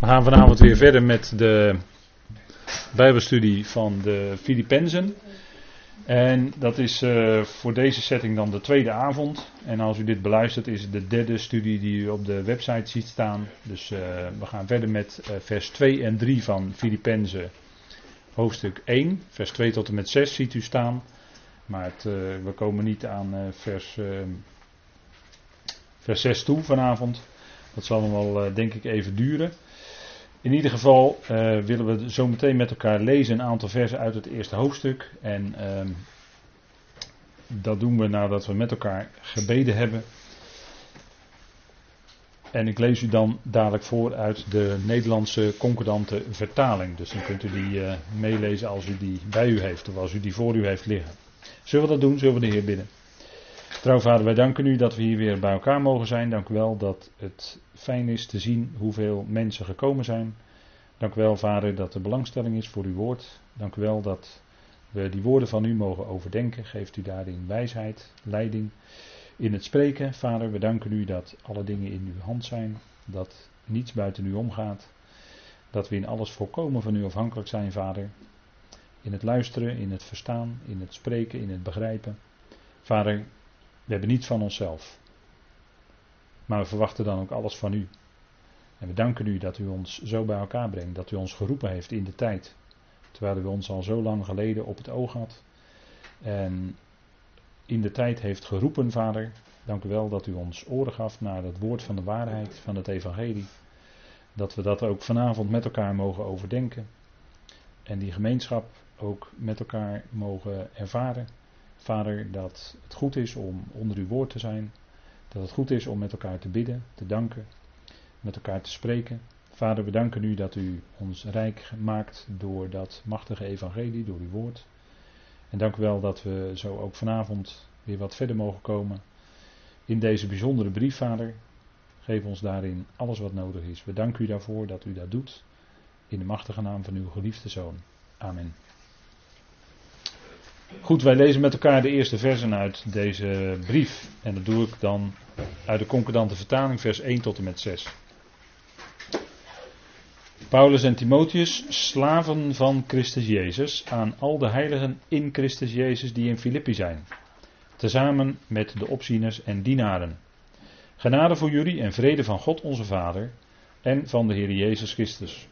We gaan vanavond weer verder met de Bijbelstudie van de Filippenzen. En dat is uh, voor deze setting dan de tweede avond. En als u dit beluistert, is het de derde studie die u op de website ziet staan. Dus uh, we gaan verder met uh, vers 2 en 3 van Filippenzen, hoofdstuk 1. Vers 2 tot en met 6 ziet u staan. Maar het, we komen niet aan vers, vers 6 toe vanavond. Dat zal nog wel, denk ik, even duren. In ieder geval uh, willen we zo meteen met elkaar lezen een aantal versen uit het eerste hoofdstuk. En uh, dat doen we nadat we met elkaar gebeden hebben. En ik lees u dan dadelijk voor uit de Nederlandse concordante vertaling. Dus dan kunt u die uh, meelezen als u die bij u heeft of als u die voor u heeft liggen. Zullen we dat doen? Zullen we de Heer bidden? Trouw vader, wij danken u dat we hier weer bij elkaar mogen zijn. Dank u wel dat het fijn is te zien hoeveel mensen gekomen zijn. Dank u wel, vader, dat er belangstelling is voor uw woord. Dank u wel dat we die woorden van u mogen overdenken. Geeft u daarin wijsheid, leiding in het spreken. Vader, we danken u dat alle dingen in uw hand zijn. Dat niets buiten u omgaat. Dat we in alles volkomen van u afhankelijk zijn, vader. In het luisteren, in het verstaan, in het spreken, in het begrijpen. Vader, we hebben niets van onszelf. Maar we verwachten dan ook alles van u. En we danken u dat u ons zo bij elkaar brengt, dat u ons geroepen heeft in de tijd. Terwijl u ons al zo lang geleden op het oog had. En in de tijd heeft geroepen, Vader. Dank u wel dat u ons oren gaf naar het woord van de waarheid, van het Evangelie. Dat we dat ook vanavond met elkaar mogen overdenken. En die gemeenschap ook met elkaar mogen ervaren. Vader, dat het goed is om onder uw woord te zijn. Dat het goed is om met elkaar te bidden, te danken, met elkaar te spreken. Vader, we danken u dat u ons rijk maakt door dat machtige evangelie, door uw woord. En dank u wel dat we zo ook vanavond weer wat verder mogen komen in deze bijzondere brief, Vader. Geef ons daarin alles wat nodig is. We danken u daarvoor dat u dat doet. In de machtige naam van uw geliefde Zoon. Amen. Goed, wij lezen met elkaar de eerste versen uit deze brief. En dat doe ik dan uit de concordante vertaling, vers 1 tot en met 6. Paulus en Timotheus, slaven van Christus Jezus, aan al de heiligen in Christus Jezus die in Filippi zijn, tezamen met de opzieners en dienaren. Genade voor jullie en vrede van God onze Vader en van de Heer Jezus Christus.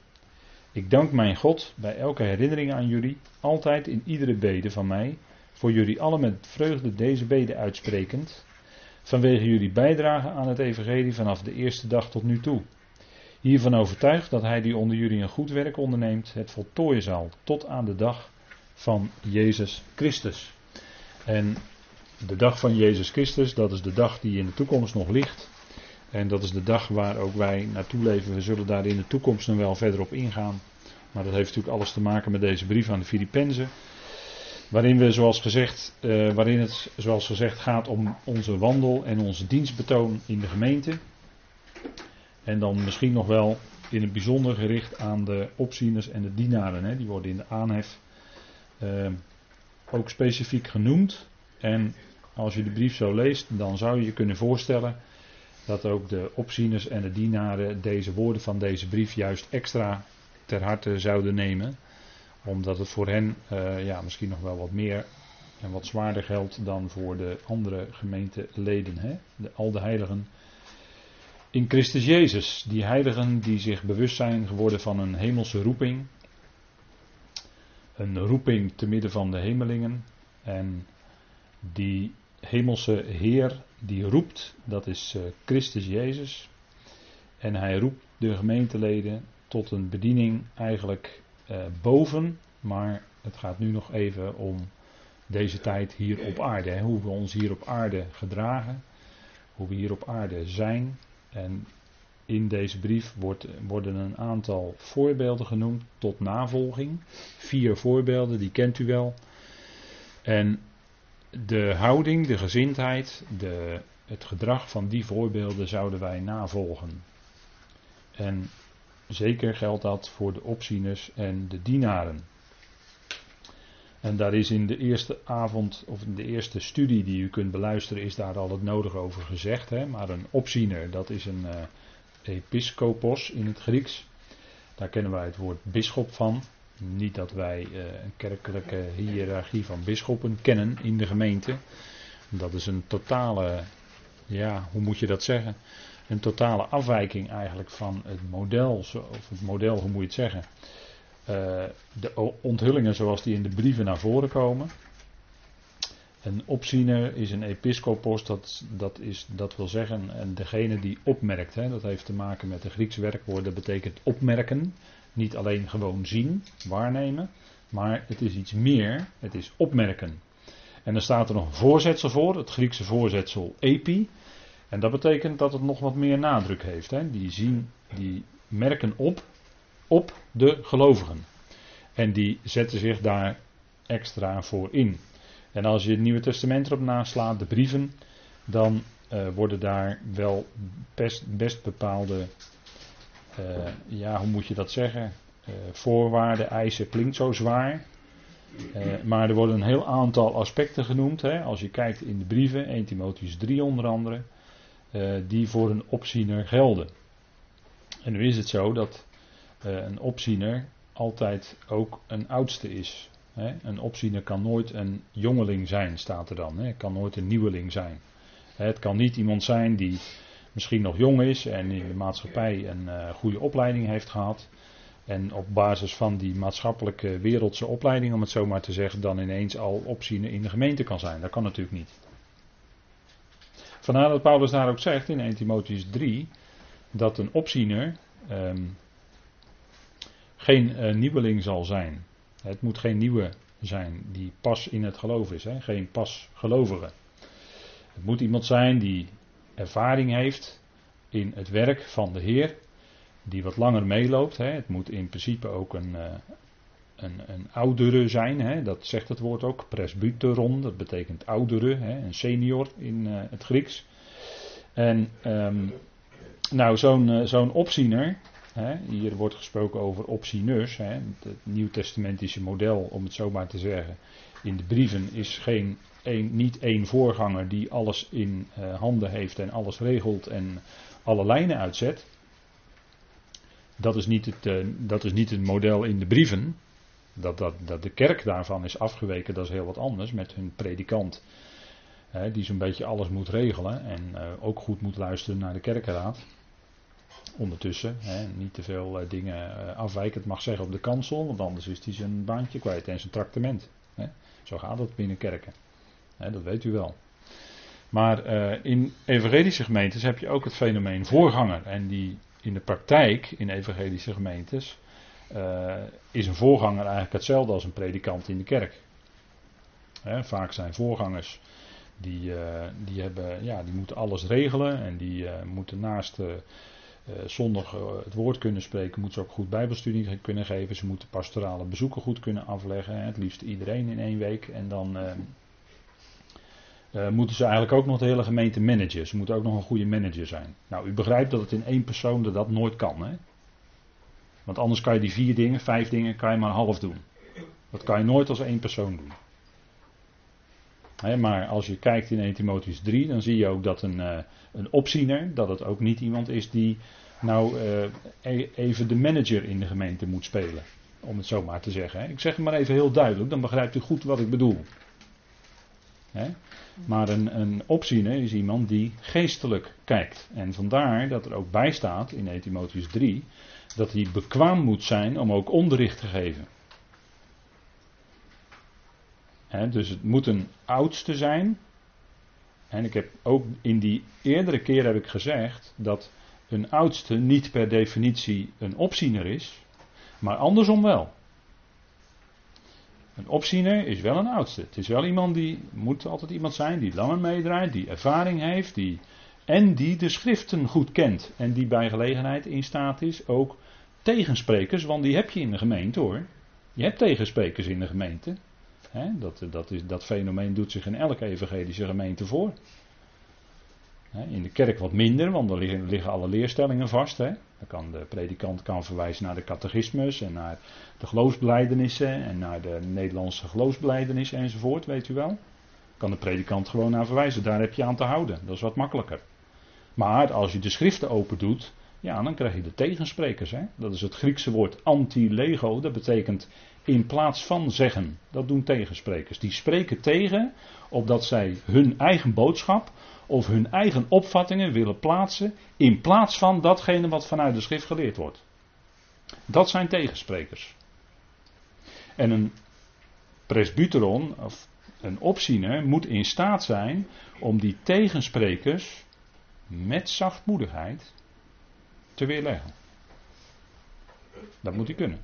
Ik dank mijn God bij elke herinnering aan jullie, altijd in iedere bede van mij, voor jullie allen met vreugde deze bede uitsprekend, vanwege jullie bijdrage aan het evangelie vanaf de eerste dag tot nu toe. Hiervan overtuigd dat hij die onder jullie een goed werk onderneemt, het voltooien zal tot aan de dag van Jezus Christus. En de dag van Jezus Christus, dat is de dag die in de toekomst nog ligt. En dat is de dag waar ook wij naartoe leven. We zullen daar in de toekomst nog wel verder op ingaan. Maar dat heeft natuurlijk alles te maken met deze brief aan de Filippenzen. Waarin, we, zoals gezegd, uh, waarin het zoals gezegd gaat om onze wandel en onze dienstbetoon in de gemeente. En dan misschien nog wel in het bijzonder gericht aan de opzieners en de dienaren. Hè. Die worden in de aanhef uh, ook specifiek genoemd. En als je de brief zo leest, dan zou je je kunnen voorstellen dat ook de opzieners en de dienaren deze woorden van deze brief juist extra ter harte zouden nemen. Omdat het voor hen uh, ja, misschien nog wel wat meer en wat zwaarder geldt dan voor de andere gemeenteleden. Hè? De, al de heiligen in Christus Jezus. Die heiligen die zich bewust zijn geworden van een hemelse roeping. Een roeping te midden van de hemelingen. En die hemelse Heer die roept, dat is uh, Christus Jezus. En hij roept de gemeenteleden tot een bediening eigenlijk uh, boven, maar het gaat nu nog even om deze tijd hier op aarde. Hè, hoe we ons hier op aarde gedragen, hoe we hier op aarde zijn. En in deze brief wordt, worden een aantal voorbeelden genoemd tot navolging. Vier voorbeelden, die kent u wel. En de houding, de gezindheid, de, het gedrag van die voorbeelden zouden wij navolgen. En zeker geldt dat voor de opzieners en de dienaren. En daar is in de eerste avond, of in de eerste studie die u kunt beluisteren, is daar al het nodige over gezegd. Hè? Maar een opziener, dat is een, uh, episkopos in het Grieks. Daar kennen wij het woord bisschop van. Niet dat wij eh, een kerkelijke hiërarchie van bisschoppen kennen in de gemeente. Dat is een totale, ja, hoe moet je dat zeggen? Een totale afwijking eigenlijk van het model, of het model, hoe moet je het zeggen? Uh, de onthullingen zoals die in de brieven naar voren komen. Een opziener is een episcopos, dat, dat, is, dat wil zeggen en degene die opmerkt. Hè, dat heeft te maken met de Griekse werkwoord, dat betekent opmerken. Niet alleen gewoon zien, waarnemen, maar het is iets meer, het is opmerken. En dan staat er nog een voorzetsel voor, het Griekse voorzetsel epi. En dat betekent dat het nog wat meer nadruk heeft. Hè. Die zien, die merken op, op de gelovigen. En die zetten zich daar extra voor in. En als je het Nieuwe Testament erop naslaat, de brieven, dan uh, worden daar wel best, best bepaalde, uh, ja, hoe moet je dat zeggen? Uh, voorwaarden, eisen klinkt zo zwaar. maar er worden een heel aantal aspecten genoemd. Hè, als je kijkt in de brieven, 1 Timotheus 3 onder andere, die voor een opziener gelden. En nu is het zo dat een opziener altijd ook een oudste is. Een opziener kan nooit een jongeling zijn, staat er dan. Het kan nooit een nieuweling zijn. Het kan niet iemand zijn die misschien nog jong is en in de maatschappij een uh, goede opleiding heeft gehad. En op basis van die maatschappelijke wereldse opleiding, om het zo maar te zeggen, dan ineens al opziener in de gemeente kan zijn. Dat kan natuurlijk niet. Vandaar dat Paulus daar ook zegt in 1 Timotheus 3 dat een opziener um, geen uh, nieuweling zal zijn. Het moet geen nieuwe zijn die pas in het geloof is, hè? geen pas gelovige. Het moet iemand zijn die ervaring heeft in het werk van de Heer, die wat langer meeloopt. Hè? Het moet in principe ook een, uh, een, een oudere zijn, hè? dat zegt het woord ook, presbyteron, dat betekent oudere, hè? een senior in uh, het Grieks. En um, nou, zo'n uh, zo'n opziener, hier wordt gesproken over opzieneurs. het nieuwtestamentische model, om het zo maar te zeggen, in de brieven is geen, een, niet één voorganger die alles in uh, handen heeft en alles regelt en alle lijnen uitzet. Dat is niet het, uh, dat is niet het model in de brieven. Dat, dat, dat de kerk daarvan is afgeweken, dat is heel wat anders met hun predikant. Hè, die zo'n beetje alles moet regelen en uh, ook goed moet luisteren naar de kerkenraad ondertussen. Hè, niet te veel uh, dingen uh, afwijkend mag zeggen op de kansel, want anders is hij zijn baantje kwijt en zijn tractement. Hè. Zo gaat het binnen kerken. Hè, dat weet u wel. Maar uh, in evangelische gemeentes heb je ook het fenomeen voorganger. En die in de praktijk in evangelische gemeentes is een voorganger eigenlijk hetzelfde als een predikant in de kerk. Hè, vaak zijn voorgangers die, die, hebben, ja, die moeten alles regelen en die moeten naast uh, zondag uh, het woord kunnen spreken, moeten ze ook goed bijbelstudie kunnen geven. Ze moeten pastorale bezoeken goed kunnen afleggen. Het liefst iedereen in één week. En dan uh, moeten ze eigenlijk ook nog de hele gemeente managen. Ze moeten ook nog een goede manager zijn. Nou, u begrijpt dat het in één persoon dat, dat nooit kan. Hè? Want anders kan je die vier dingen, vijf dingen, kan je maar half doen. Dat kan je nooit als één persoon doen. Maar als je kijkt in 1 Timotheus 3, dan zie je ook dat een, uh, een opziener, dat het ook niet iemand is die nou uh, even de manager in de gemeente moet spelen. Om het zo maar te zeggen. Ik zeg het maar even heel duidelijk, dan begrijpt u goed wat ik bedoel. Maar een, een opziener is iemand die geestelijk kijkt. En vandaar dat er ook bij staat in 1 Timotheus 3 dat hij bekwaam moet zijn om ook onderricht te geven dus het moet een oudste zijn. En ik heb ook in die eerdere keer heb ik gezegd dat een oudste niet per definitie een opziener is, maar andersom wel. Een opziener is wel een oudste. Het is wel iemand die, moet altijd iemand zijn die langer meedraait, die ervaring heeft, die, en die de schriften goed kent. En die bij gelegenheid in staat is ook tegensprekers, want die heb je in de gemeente hoor. Je hebt tegensprekers in de gemeente dat, dat, is, dat fenomeen doet zich in elke evangelische gemeente voor. in de kerk wat minder, want er liggen, alle leerstellingen vast. Dan kan de predikant kan verwijzen naar de catechismus en naar de geloofsbelijdenissen en naar de Nederlandse geloofsbelijdenissen enzovoort, weet u wel. Kan de predikant gewoon naar verwijzen, daar heb je aan te houden. Dat is wat makkelijker. Maar als je de schriften open doet, Ja, dan krijg je de tegensprekers. Dat is het Griekse woord anti-lego. Dat betekent in plaats van zeggen. Dat doen tegensprekers. Die spreken tegen opdat zij hun eigen boodschap of hun eigen opvattingen willen plaatsen in plaats van datgene wat vanuit de schrift geleerd wordt. Dat zijn tegensprekers. En een presbyteron of een opziener moet in staat zijn om die tegensprekers met zachtmoedigheid te weerleggen. Dat moet hij kunnen.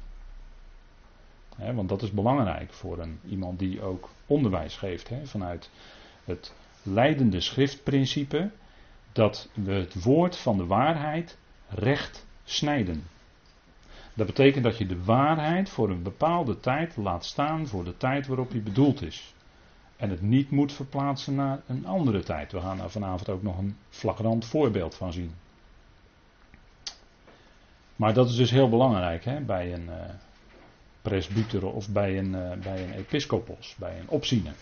Want dat is belangrijk voor een, iemand die ook onderwijs geeft vanuit het leidende schriftprincipe dat we het woord van de waarheid recht snijden. Dat betekent dat je de waarheid voor een bepaalde tijd laat staan voor de tijd waarop die bedoeld is. En het niet moet verplaatsen naar een andere tijd. We gaan daar vanavond ook nog een flagrant voorbeeld van zien. Maar dat is dus heel belangrijk bij een uh, presbyter of bij een, uh, bij een episcopos, bij een opziener.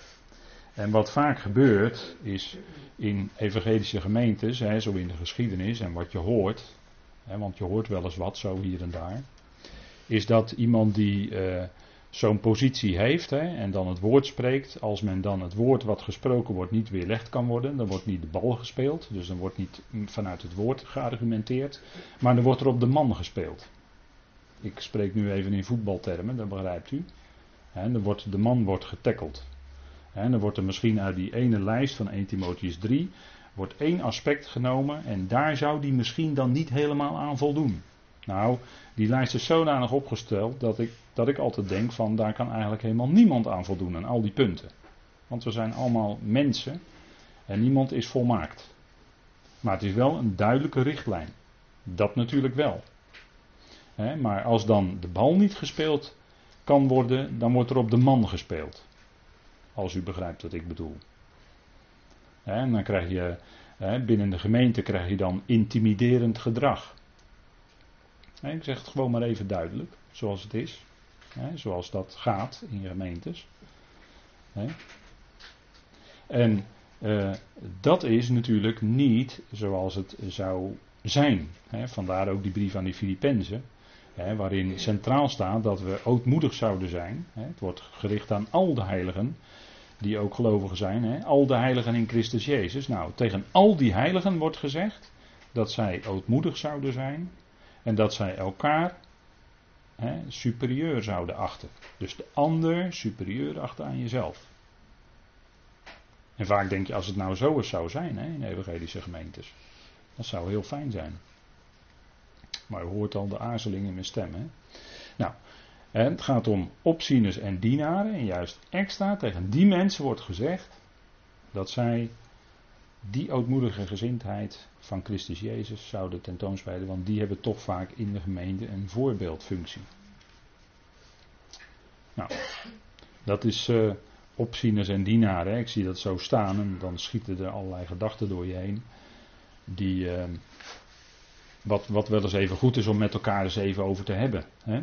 En wat vaak gebeurt is in evangelische gemeentes, hè, zo in de geschiedenis en wat je hoort, hè, want je hoort wel eens wat zo hier en daar, is dat iemand die uh, zo'n positie heeft hè, en dan het woord spreekt, als men dan het woord wat gesproken wordt niet weerlegd kan worden, dan wordt niet de bal gespeeld, dus dan wordt niet vanuit het woord geargumenteerd, maar dan wordt er op de man gespeeld. Ik spreek nu even in voetbaltermen, dat begrijpt u. Wordt, de man wordt getackeld. En dan wordt er misschien uit die ene lijst van 1 Timotheus 3 wordt één aspect genomen en daar zou die misschien dan niet helemaal aan voldoen. Nou, die lijst is zodanig opgesteld dat ik, dat ik altijd denk van daar kan eigenlijk helemaal niemand aan voldoen aan al die punten. Want we zijn allemaal mensen en niemand is volmaakt. Maar het is wel een duidelijke richtlijn. Dat natuurlijk wel. Maar als dan de bal niet gespeeld kan worden, dan wordt er op de man gespeeld. Als u begrijpt wat ik bedoel. En dan krijg je, binnen de gemeente krijg je dan intimiderend gedrag. Ik zeg het gewoon maar even duidelijk, zoals het is. Zoals dat gaat in gemeentes. En uh, dat is natuurlijk niet zoals het zou zijn. Vandaar ook die brief aan die Filippenzen. Waarin centraal staat dat we ootmoedig zouden zijn. Het wordt gericht aan al de heiligen die ook gelovigen zijn. Al de heiligen in Christus Jezus. Nou, tegen al die heiligen wordt gezegd dat zij ootmoedig zouden zijn. En dat zij elkaar hè, superieur zouden achten. Dus de ander superieur achten aan jezelf. En vaak denk je, als het nou zo eens zou zijn hè, in evangelische gemeentes. Dat zou heel fijn zijn. Maar u hoort al de aarzeling in mijn stem. Hè? Nou, het gaat om opzieners en dienaren. En juist extra tegen die mensen wordt gezegd dat zij die ootmoedige gezindheid van Christus Jezus zouden tentoonspreiden, want die hebben toch vaak in de gemeente een voorbeeldfunctie. Nou, dat is uh, opzieners en dienaren. Ik zie dat zo staan en dan schieten er allerlei gedachten door je heen. Die, uh, wat, wat wel eens even goed is om met elkaar eens even over te hebben. Hè?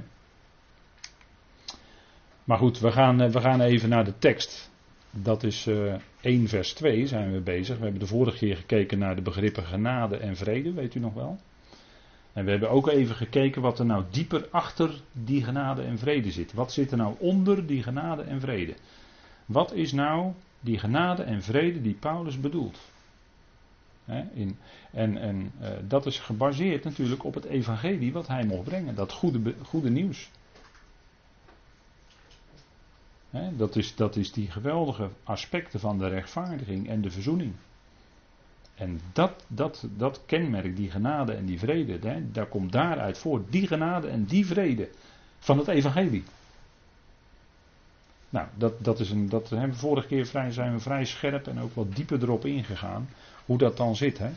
Maar goed, we gaan, eh, we gaan even naar de tekst. Dat is uh, eh, 1 vers 2 zijn we bezig. We hebben de vorige keer gekeken naar de begrippen genade en vrede, weet u nog wel. En we hebben ook even gekeken wat er nou dieper achter die genade en vrede zit. Wat zit er nou onder die genade en vrede? Wat is nou die genade en vrede die Paulus bedoelt? In, en en uh, dat is gebaseerd natuurlijk op het evangelie wat hij mocht brengen. Dat goede, goede nieuws dat, is, dat is die geweldige aspecten van de rechtvaardiging en de verzoening. En dat, dat, dat kenmerk, die genade en die vrede, hè, daar komt daaruit voort. Die genade en die vrede van het evangelie. Nou, dat, dat is een, dat we vorige keer vrij, zijn we vrij scherp en ook wat dieper erop ingegaan. Hoe dat dan zit. Hè?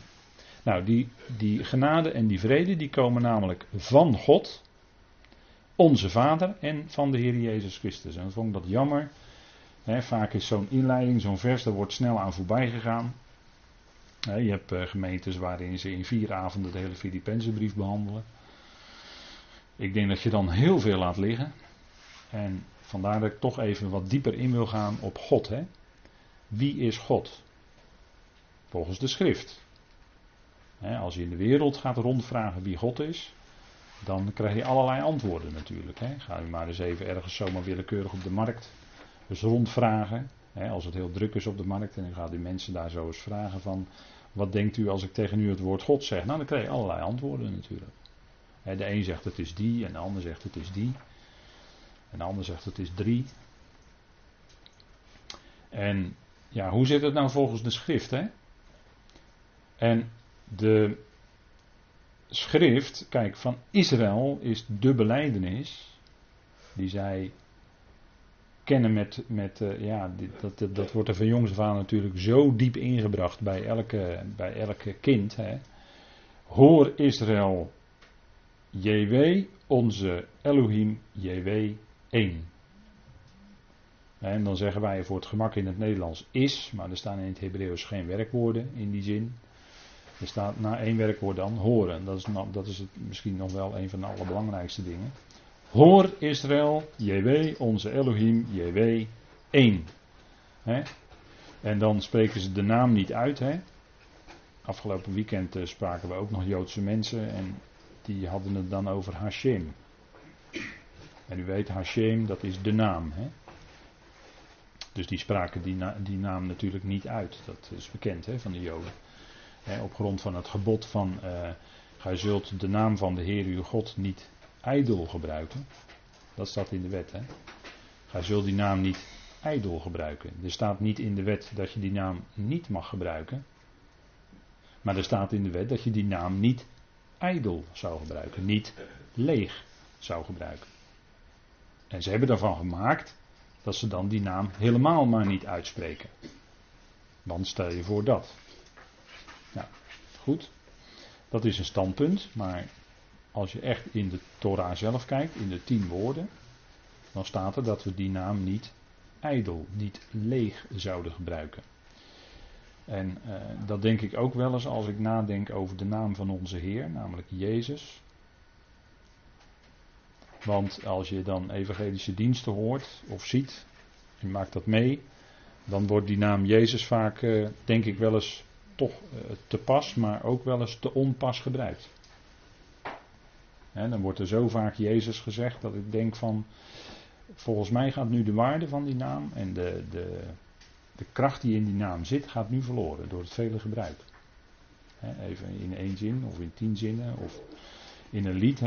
Nou, die, die genade en die vrede, die komen namelijk van God onze Vader en van de Heer Jezus Christus. En vond ik dat jammer. vaak is zo'n inleiding, zo'n vers, daar wordt snel aan voorbij gegaan. je hebt uh, gemeentes waarin ze in vier avonden de hele Filippenzenbrief behandelen. Ik denk dat je dan heel veel laat liggen. En vandaar dat ik toch even wat dieper in wil gaan op God. Wie is God? Volgens de schrift. als je in de wereld gaat rondvragen wie God is, dan krijg je allerlei antwoorden natuurlijk. Ga je maar eens even ergens zomaar willekeurig op de markt dus rondvragen. Als het heel druk is op de markt en dan gaan die mensen daar zo eens vragen van... Wat denkt u als ik tegen u het woord God zeg? Nou, dan krijg je allerlei antwoorden natuurlijk. de een zegt het is die en de ander zegt het is die. En de ander zegt het is drie. En ja, hoe zit het nou volgens de schrift? Hè? En de schrift, kijk, van Israël is de beleidenis die zij kennen met, met uh, ja, dat, dat, dat, wordt er van jongs af aan natuurlijk zo diep ingebracht bij elke, bij elke kind. Hè. Hoor Israël, JW, onze Elohim, JW 1. En dan zeggen wij voor het gemak in het Nederlands is, maar er staan in het Hebreeuws geen werkwoorden in die zin. Er staat na één werkwoord dan horen. Dat is, dat is het, misschien nog wel een van de allerbelangrijkste dingen. Hoor Israël, JW, onze Elohim, JW, één. En dan spreken ze de naam niet uit. Afgelopen weekend uh, spraken we ook nog Joodse mensen en die hadden het dan over Hashem. En u weet, Hashem, dat is de naam. Dus die spraken die, die naam natuurlijk niet uit. Dat is bekend van de Joden. Op grond van het gebod van, uh, gij zult de naam van de Heer uw God niet ijdel gebruiken. Dat staat in de wet. Hè? Gij zult die naam niet ijdel gebruiken. Er staat niet in de wet dat je die naam niet mag gebruiken. Maar er staat in de wet dat je die naam niet ijdel zou gebruiken. Niet leeg zou gebruiken. En ze hebben daarvan gemaakt dat ze dan die naam helemaal maar niet uitspreken. Want stel je voor dat. Goed. Dat is een standpunt, maar als je echt in de Torah zelf kijkt, in de tien woorden, dan staat er dat we die naam niet ijdel, niet leeg zouden gebruiken. En uh, dat denk ik ook wel eens als ik nadenk over de naam van onze Heer, namelijk Jezus. Want als je dan evangelische diensten hoort of ziet, je maakt dat mee, dan wordt die naam Jezus vaak, uh, denk ik wel eens toch uh, te pas, maar ook wel eens te onpas gebruikt dan wordt er zo vaak Jezus gezegd dat ik denk van, volgens mij gaat nu de waarde van die naam en de, de, de kracht die in die naam zit, gaat nu verloren door het vele gebruik. even in één zin of in tien zinnen of in een lied.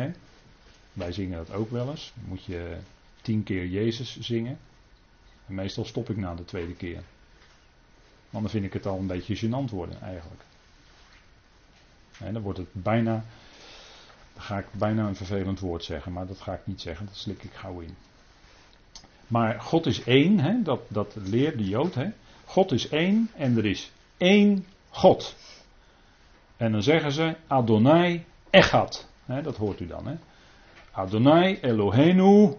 Wij zingen dat ook wel eens. Moet je tien keer Jezus zingen. En meestal stop ik na de tweede keer. Dan vind ik het al een beetje gênant worden eigenlijk. En dan wordt het bijna dan ga ik bijna een vervelend woord zeggen, maar dat ga ik niet zeggen, dat slik ik gauw in. Maar God is één, hè? Dat, dat leert de Jood. Hè? God is één en er is één God. En dan zeggen ze Adonai Echad. Hè? Dat hoort u dan. Hè? Adonai Elohenu.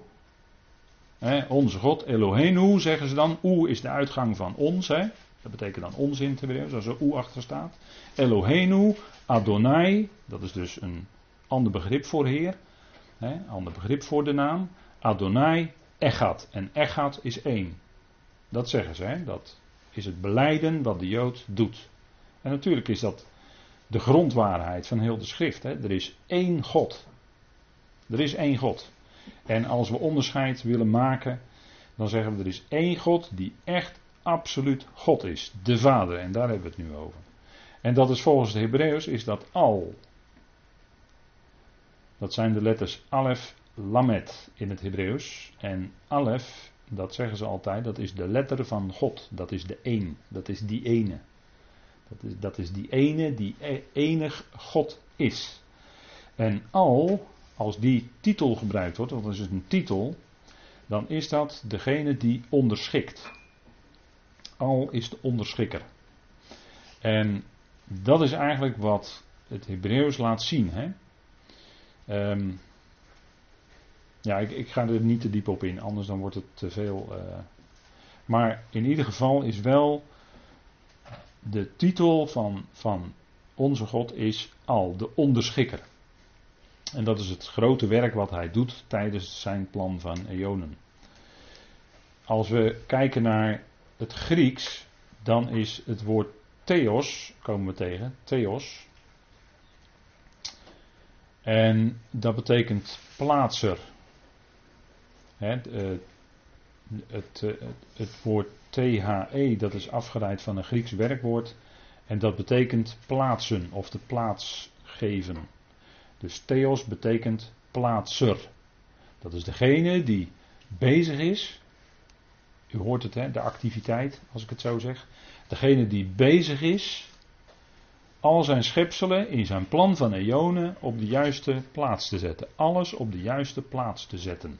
Hè? Onze God Elohenu zeggen ze dan. Oe is de uitgang van ons. Dat betekent dan ons in het Hebreeuws, als er oe achter staat. Elohenu, Adonai, dat is dus een Ander begrip voor Heer. Hè, ander begrip voor de naam. Adonai, Echad. En Echad is één. Dat zeggen ze. Hè, dat is het beleiden wat de Jood doet. En natuurlijk is dat de grondwaarheid van heel de schrift. Hè. Er is één God. Er is één God. En als we onderscheid willen maken, dan zeggen we er is één God die echt absoluut God is. De Vader. En daar hebben we het nu over. En dat is volgens de Hebreeërs is dat al. Dat zijn de letters Alef, Lamet in het Hebreeuws. En Alef, dat zeggen ze altijd, dat is de letter van God. Dat is de één. Dat is die ene. Dat is, dat is die ene die e, enig God is. En al, als die titel gebruikt wordt, want dat is een titel, dan is dat degene die onderschikt. Al is de onderschikker. En dat is eigenlijk wat het Hebreeuws laat zien. Hè? Um, ja, ik, ik, ga er niet te diep op in, anders dan wordt het te veel. Uh, maar in ieder geval is wel de titel van, van onze God is al, de onderschikker. En dat is het grote werk wat hij doet tijdens zijn plan van eonen. Als we kijken naar het Grieks, dan is het woord theos, komen we tegen, theos, En dat betekent plaatser. het, eh, het, het woord THE, dat is afgeleid van een Grieks werkwoord. En dat betekent plaatsen of de plaats geven. Dus theos betekent plaatser. Dat is degene die bezig is. U hoort het, hè, de activiteit, als ik het zo zeg. Degene die bezig is al zijn schepselen in zijn plan van eonen op de juiste plaats te zetten. Alles op de juiste plaats te zetten.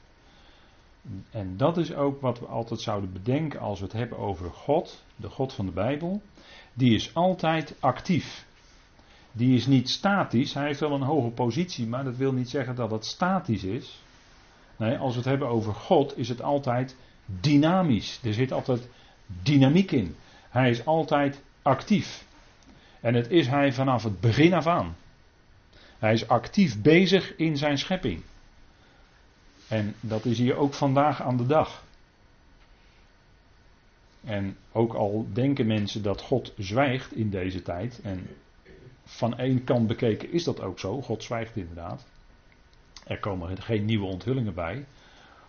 En dat is ook wat we altijd zouden bedenken als we het hebben over God, de God van de Bijbel. Die is altijd actief. Die is niet statisch. Hij heeft wel een hoge positie, maar dat wil niet zeggen dat het statisch is. Nee, als we het hebben over God, is het altijd dynamisch. Er zit altijd dynamiek in. Hij is altijd actief. En het is hij vanaf het begin af aan. Hij is actief bezig in zijn schepping. En dat is hier ook vandaag aan de dag. En ook al denken mensen dat God zwijgt in deze tijd, en van één kant bekeken is dat ook zo, God zwijgt inderdaad. Er komen geen nieuwe onthullingen bij.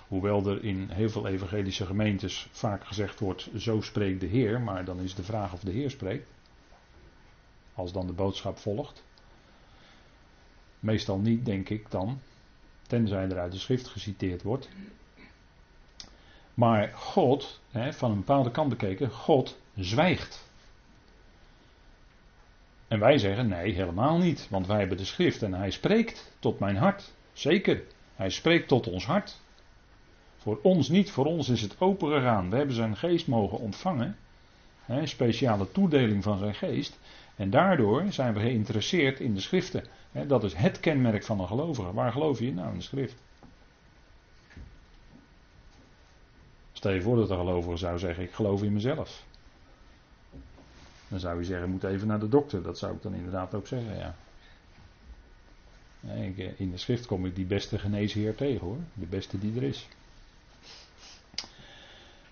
Hoewel er in heel veel evangelische gemeentes vaak gezegd wordt, zo spreekt de Heer, maar dan is de vraag of de Heer spreekt. Als dan de boodschap volgt. Meestal niet, denk ik dan. Tenzij er uit de schrift geciteerd wordt. Maar God, hè, van een bepaalde kant bekeken, God zwijgt. En wij zeggen nee, helemaal niet. Want wij hebben de schrift en hij spreekt tot mijn hart. Zeker, hij spreekt tot ons hart. Voor ons niet, voor ons is het open gegaan. We hebben zijn geest mogen ontvangen. Hè, speciale toedeling van zijn geest. En daardoor zijn we geïnteresseerd in de schriften. Dat is het kenmerk van een gelovige. Waar geloof je nou in de schrift? Stel je voor dat een gelovige zou zeggen: Ik geloof in mezelf. Dan zou je zeggen: moet even naar de dokter. Dat zou ik dan inderdaad ook zeggen, ja. Eh, in de schrift kom ik die beste geneesheer tegen hoor. De beste die er is.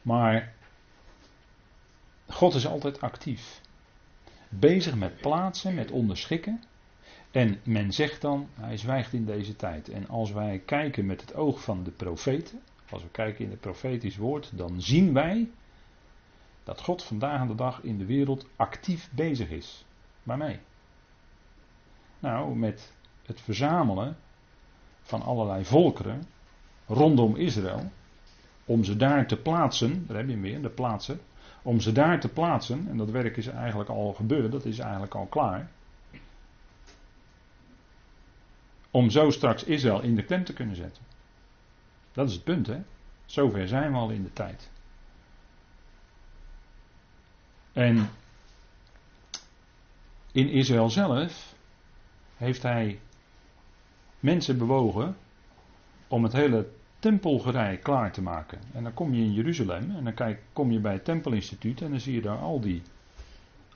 Maar God is altijd actief bezig met plaatsen, met onderschikken. En men zegt dan, hij zwijgt in deze tijd. En als wij kijken met het oog van de profeten, als we kijken in het profetisch woord, dan zien wij dat God vandaag aan de dag in de wereld actief bezig is. Waarmee? Nou, met het verzamelen van allerlei volkeren rondom Israël, om ze daar te plaatsen, daar heb je hem weer, de plaatsen, om ze daar te plaatsen, en dat werk is eigenlijk al gebeurd, dat is eigenlijk al klaar. Om zo straks Israël in de klem te kunnen zetten. Dat is het punt, hè? Zover zijn we al in de tijd. En in Israël zelf heeft hij mensen bewogen om het hele tempelgerij klaar te maken. En dan kom je in Jeruzalem en dan kijk, kom je bij het tempelinstituut en dan zie je daar al die,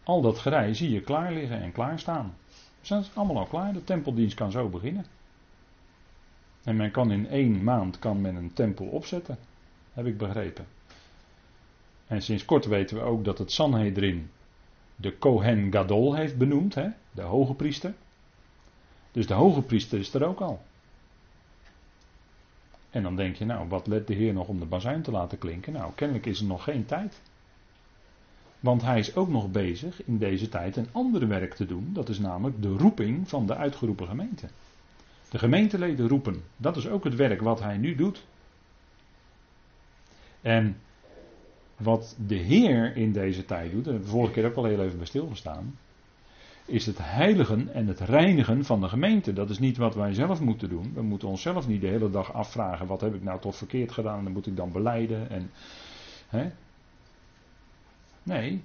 al dat gerij zie je klaar liggen en klaar staan. Dus dat is allemaal al klaar, de tempeldienst kan zo beginnen. En men kan in één maand kan men een tempel opzetten, heb ik begrepen. En sinds kort weten we ook dat het Sanhedrin de Kohen Gadol heeft benoemd, hè, de hoge priester. Dus de hoge priester is er ook al. En dan denk je, nou, wat let de Heer nog om de bazuin te laten klinken? Nou, kennelijk is er nog geen tijd. Want hij is ook nog bezig in deze tijd een ander werk te doen. Dat is namelijk de roeping van de uitgeroepen gemeente. De gemeenteleden roepen. Dat is ook het werk wat hij nu doet. En wat de Heer in deze tijd doet, daar hebben we vorige keer ook al heel even bij stilgestaan is het heiligen en het reinigen van de gemeente. Dat is niet wat wij zelf moeten doen. We moeten onszelf niet de hele dag afvragen: wat heb ik nou tot verkeerd gedaan en moet ik dan beleiden. En, hè? Nee,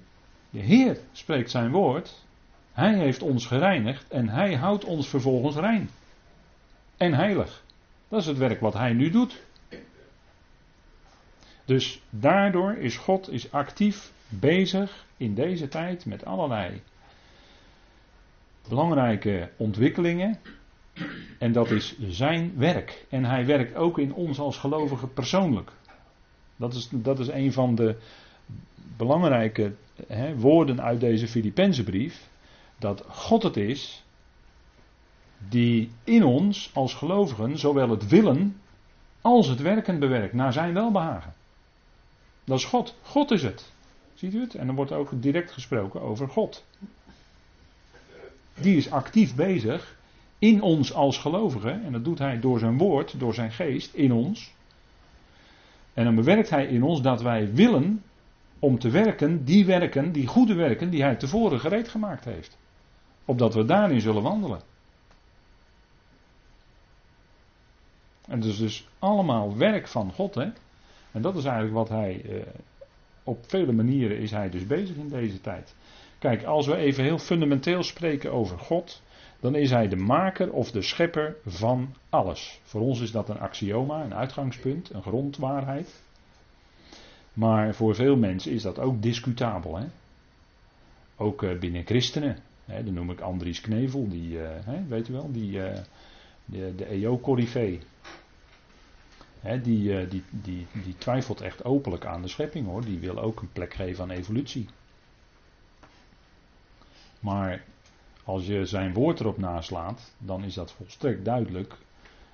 de Heer spreekt zijn woord. Hij heeft ons gereinigd en hij houdt ons vervolgens rein. En heilig. Dat is het werk wat hij nu doet. Dus daardoor is God is actief bezig in deze tijd met allerlei belangrijke ontwikkelingen. En dat is zijn werk. En hij werkt ook in ons als gelovigen persoonlijk. Dat is, dat is een van de belangrijke hè, woorden uit deze Filippense brief. Dat God het is die in ons als gelovigen zowel het willen als het werken bewerkt naar zijn welbehagen. Dat is God. God is het. Ziet u het? En dan wordt ook direct gesproken over God. Die is actief bezig in ons als gelovigen. En dat doet hij door zijn woord, door zijn geest in ons. En dan bewerkt hij in ons dat wij willen om te werken, die werken, die goede werken die hij tevoren gereed gemaakt heeft. Opdat we daarin zullen wandelen. En het is dus allemaal werk van God. Hè? En dat is eigenlijk wat hij. Eh, op vele manieren is hij dus bezig in deze tijd. Kijk, als we even heel fundamenteel spreken over God. Dan is hij de maker of de schepper van alles. Voor ons is dat een axioma, een uitgangspunt, een grondwaarheid. Maar voor veel mensen is dat ook discutabel. Hè? Ook eh, binnen christenen. Hè, dan noem ik Andries Knevel, die, uh, hè, weet u wel, die, uh, de, de EO-corrivee. Die, die, die, die twijfelt echt openlijk aan de schepping hoor. Die wil ook een plek geven aan evolutie. Maar als je zijn woord erop naslaat, dan is dat volstrekt duidelijk.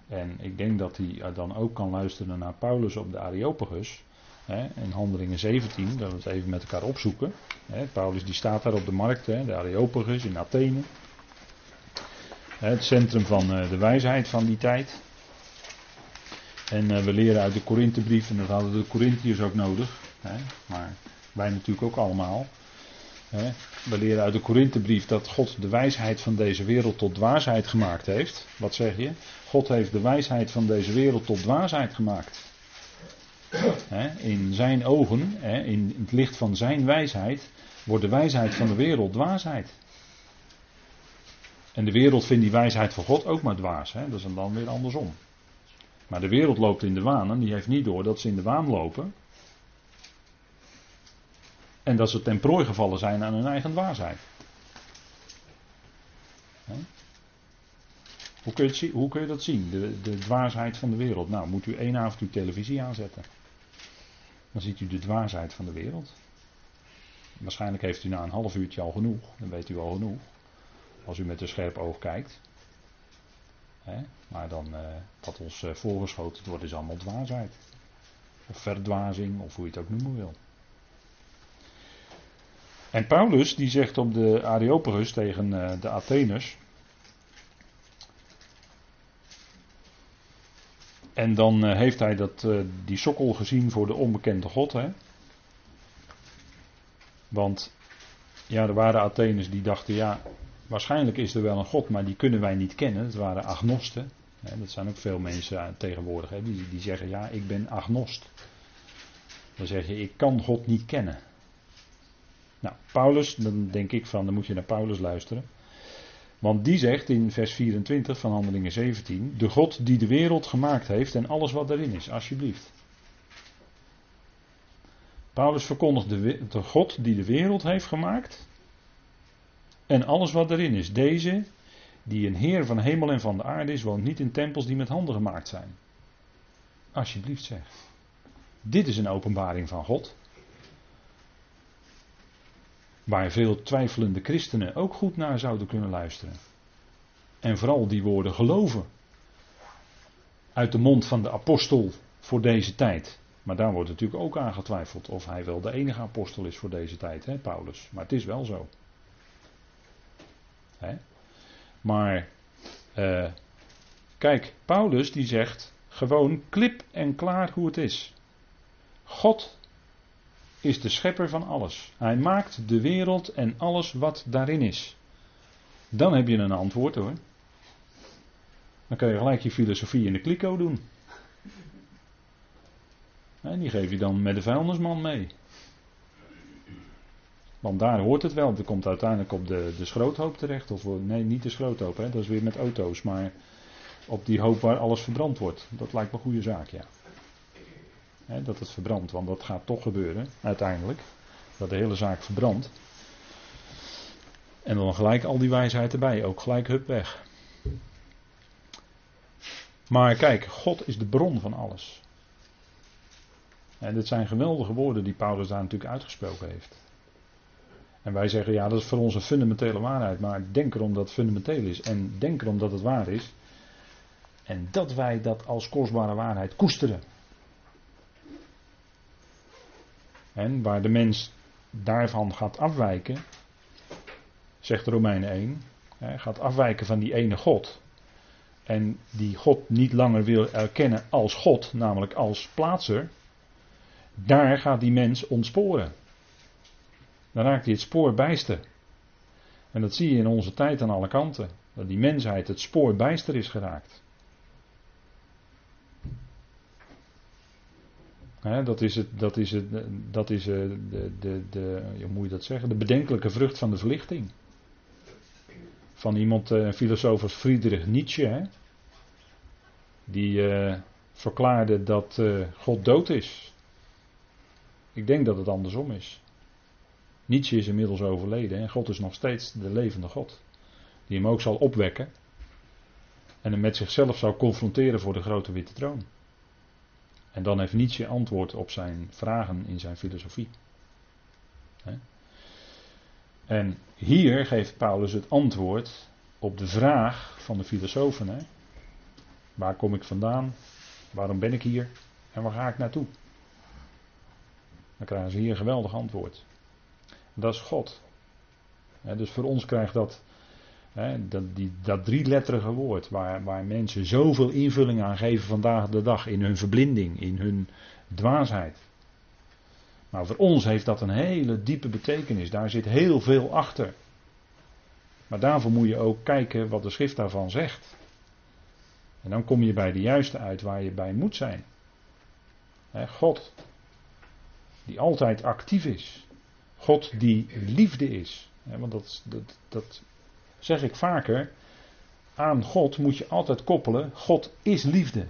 En ik denk dat hij dan ook kan luisteren naar Paulus op de Areopagus. Hè, in Handelingen 17, dat we het even met elkaar opzoeken. Hè, Paulus die staat daar op de markt, hè, de Areopagus in Athene. Het centrum van uh, de wijsheid van die tijd. En uh, we leren uit de Korinthebrief, en dat hadden de Corinthiërs ook nodig. Maar wij natuurlijk ook allemaal. We leren uit de Korinthebrief dat God de wijsheid van deze wereld tot dwaasheid gemaakt heeft. Wat zeg je? God heeft de wijsheid van deze wereld tot dwaasheid gemaakt in zijn ogen, in het licht van zijn wijsheid, wordt de wijsheid van de wereld dwaasheid. En de wereld vindt die wijsheid van God ook maar dwaas. Dat is dan weer andersom. Maar de wereld loopt in de waan en die heeft niet door dat ze in de waan lopen. En dat ze ten prooi gevallen zijn aan hun eigen dwaasheid. Hoe kun, je hoe je dat zien? De, de dwaasheid van de wereld. Nou, moet u één avond uw televisie aanzetten. Dan ziet u de dwaasheid van de wereld. Waarschijnlijk heeft u na een half uurtje al genoeg. Dan weet u al genoeg. Als u met een scherp oog kijkt. Maar dan, uh, wat ons uh, voorgeschoten wordt, is allemaal dwaasheid. Of verdwazing, of hoe je het ook noemen wil. En Paulus, die zegt op de Areopagus tegen uh, de Atheners. En dan uh, heeft hij dat, uh, die sokkel gezien voor de onbekende God. Hè? Want ja, er waren Atheners die dachten, ja, waarschijnlijk is er wel een God, maar die kunnen wij niet kennen. Dat waren agnosten. Hè? Dat zijn ook veel mensen tegenwoordig, hè? Die, die zeggen, ja, ik ben agnost. Dan zeg je, ik kan God niet kennen. Nou, Paulus, dan denk ik van, dan moet je naar Paulus luisteren. Want die zegt in vers 24 van Handelingen 17: De God die de wereld gemaakt heeft en alles wat daarin is, alsjeblieft. Paulus verkondigt de, de God die de wereld heeft gemaakt en alles wat erin is. Deze, die een Heer van hemel en van de aarde is, woont niet in tempels die met handen gemaakt zijn. Alsjeblieft zeg. Dit is een openbaring van God. Waar veel twijfelende christenen ook goed naar zouden kunnen luisteren. En vooral die woorden geloven. Uit de mond van de apostel voor deze tijd. Maar daar wordt natuurlijk ook aan getwijfeld of hij wel de enige apostel is voor deze tijd, hè, Paulus. Maar het is wel zo. Hè? Maar, uh, kijk, Paulus die zegt gewoon klip en klaar hoe het is. God is de schepper van alles. Hij maakt de wereld en alles wat daarin is. Dan heb je een antwoord hoor. Dan kan je gelijk je filosofie in de kliko doen. En die geef je dan met de vuilnisman mee. Want daar hoort het wel. Het komt uiteindelijk op de, de schroothoop terecht. Of nee, niet de schroothoop. Hè. Dat is weer met auto's. Maar op die hoop waar alles verbrand wordt. Dat lijkt me een goede zaak, ja dat het verbrandt, want dat gaat toch gebeuren uiteindelijk. Dat de hele zaak verbrandt. En dan gelijk al die wijsheid erbij, ook gelijk hup weg. Maar kijk, God is de bron van alles. En dit zijn geweldige woorden die Paulus daar natuurlijk uitgesproken heeft. En wij zeggen, ja, dat is voor ons een fundamentele waarheid. Maar denk erom dat het fundamenteel is. En denk erom dat het waar is. En dat wij dat als kostbare waarheid koesteren. En waar de mens daarvan gaat afwijken, zegt Romeinen 1, gaat afwijken van die ene God. En die God niet langer wil erkennen als God, namelijk als plaatser. Daar gaat die mens ontsporen. Dan raakt hij het spoor bijster. En dat zie je in onze tijd aan alle kanten. Dat die mensheid het spoor bijster is geraakt. Dat is, het, dat is, het, dat is eh, de, de, de, hoe moet je dat zeggen, de bedenkelijke vrucht van de verlichting. Van iemand, een eh, filosoof als Friedrich Nietzsche, die uh, verklaarde dat God dood is. Ik denk dat het andersom is. Nietzsche is inmiddels overleden en God is nog steeds de levende God. Die hem ook zal opwekken en hem met zichzelf zal confronteren voor de grote witte troon. En dan heeft Nietzsche antwoord op zijn vragen in zijn filosofie. En hier geeft Paulus het antwoord op de vraag van de filosofen. Waar kom ik vandaan? Waarom ben ik hier? En waar ga ik naartoe? Dan krijgen ze hier een geweldig antwoord. Dat is God. dus voor ons krijgt dat dat, die, dat drieletterige woord, waar, waar mensen zoveel invulling aan geven vandaag de dag in hun verblinding, in hun dwaasheid. Maar voor ons heeft dat een hele diepe betekenis. Daar zit heel veel achter. Maar daarvoor moet je ook kijken wat de schrift daarvan zegt. En dan kom je bij de juiste uit waar je bij moet zijn. God, die altijd actief is. God die liefde is. want dat, dat, dat zeg ik vaker, aan God moet je altijd koppelen, God is liefde.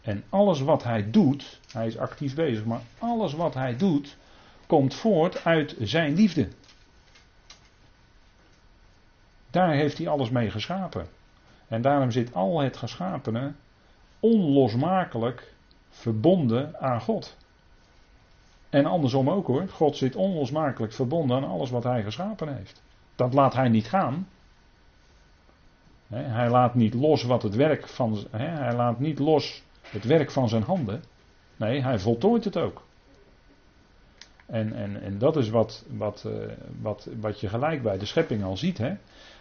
En alles wat hij doet, hij is actief bezig, maar alles wat hij doet, komt voort uit zijn liefde. Daar heeft hij alles mee geschapen. En daarom zit al het geschapene onlosmakelijk verbonden aan God. En andersom ook hoor. God zit onlosmakelijk verbonden aan alles wat hij geschapen heeft. Dat laat hij niet gaan. Hij laat niet los wat het werk van. Hij laat niet los het werk van zijn handen. Nee, hij voltooit het ook. En, en, en dat is wat, wat, eh, wat, wat je gelijk bij de schepping al ziet. Hè?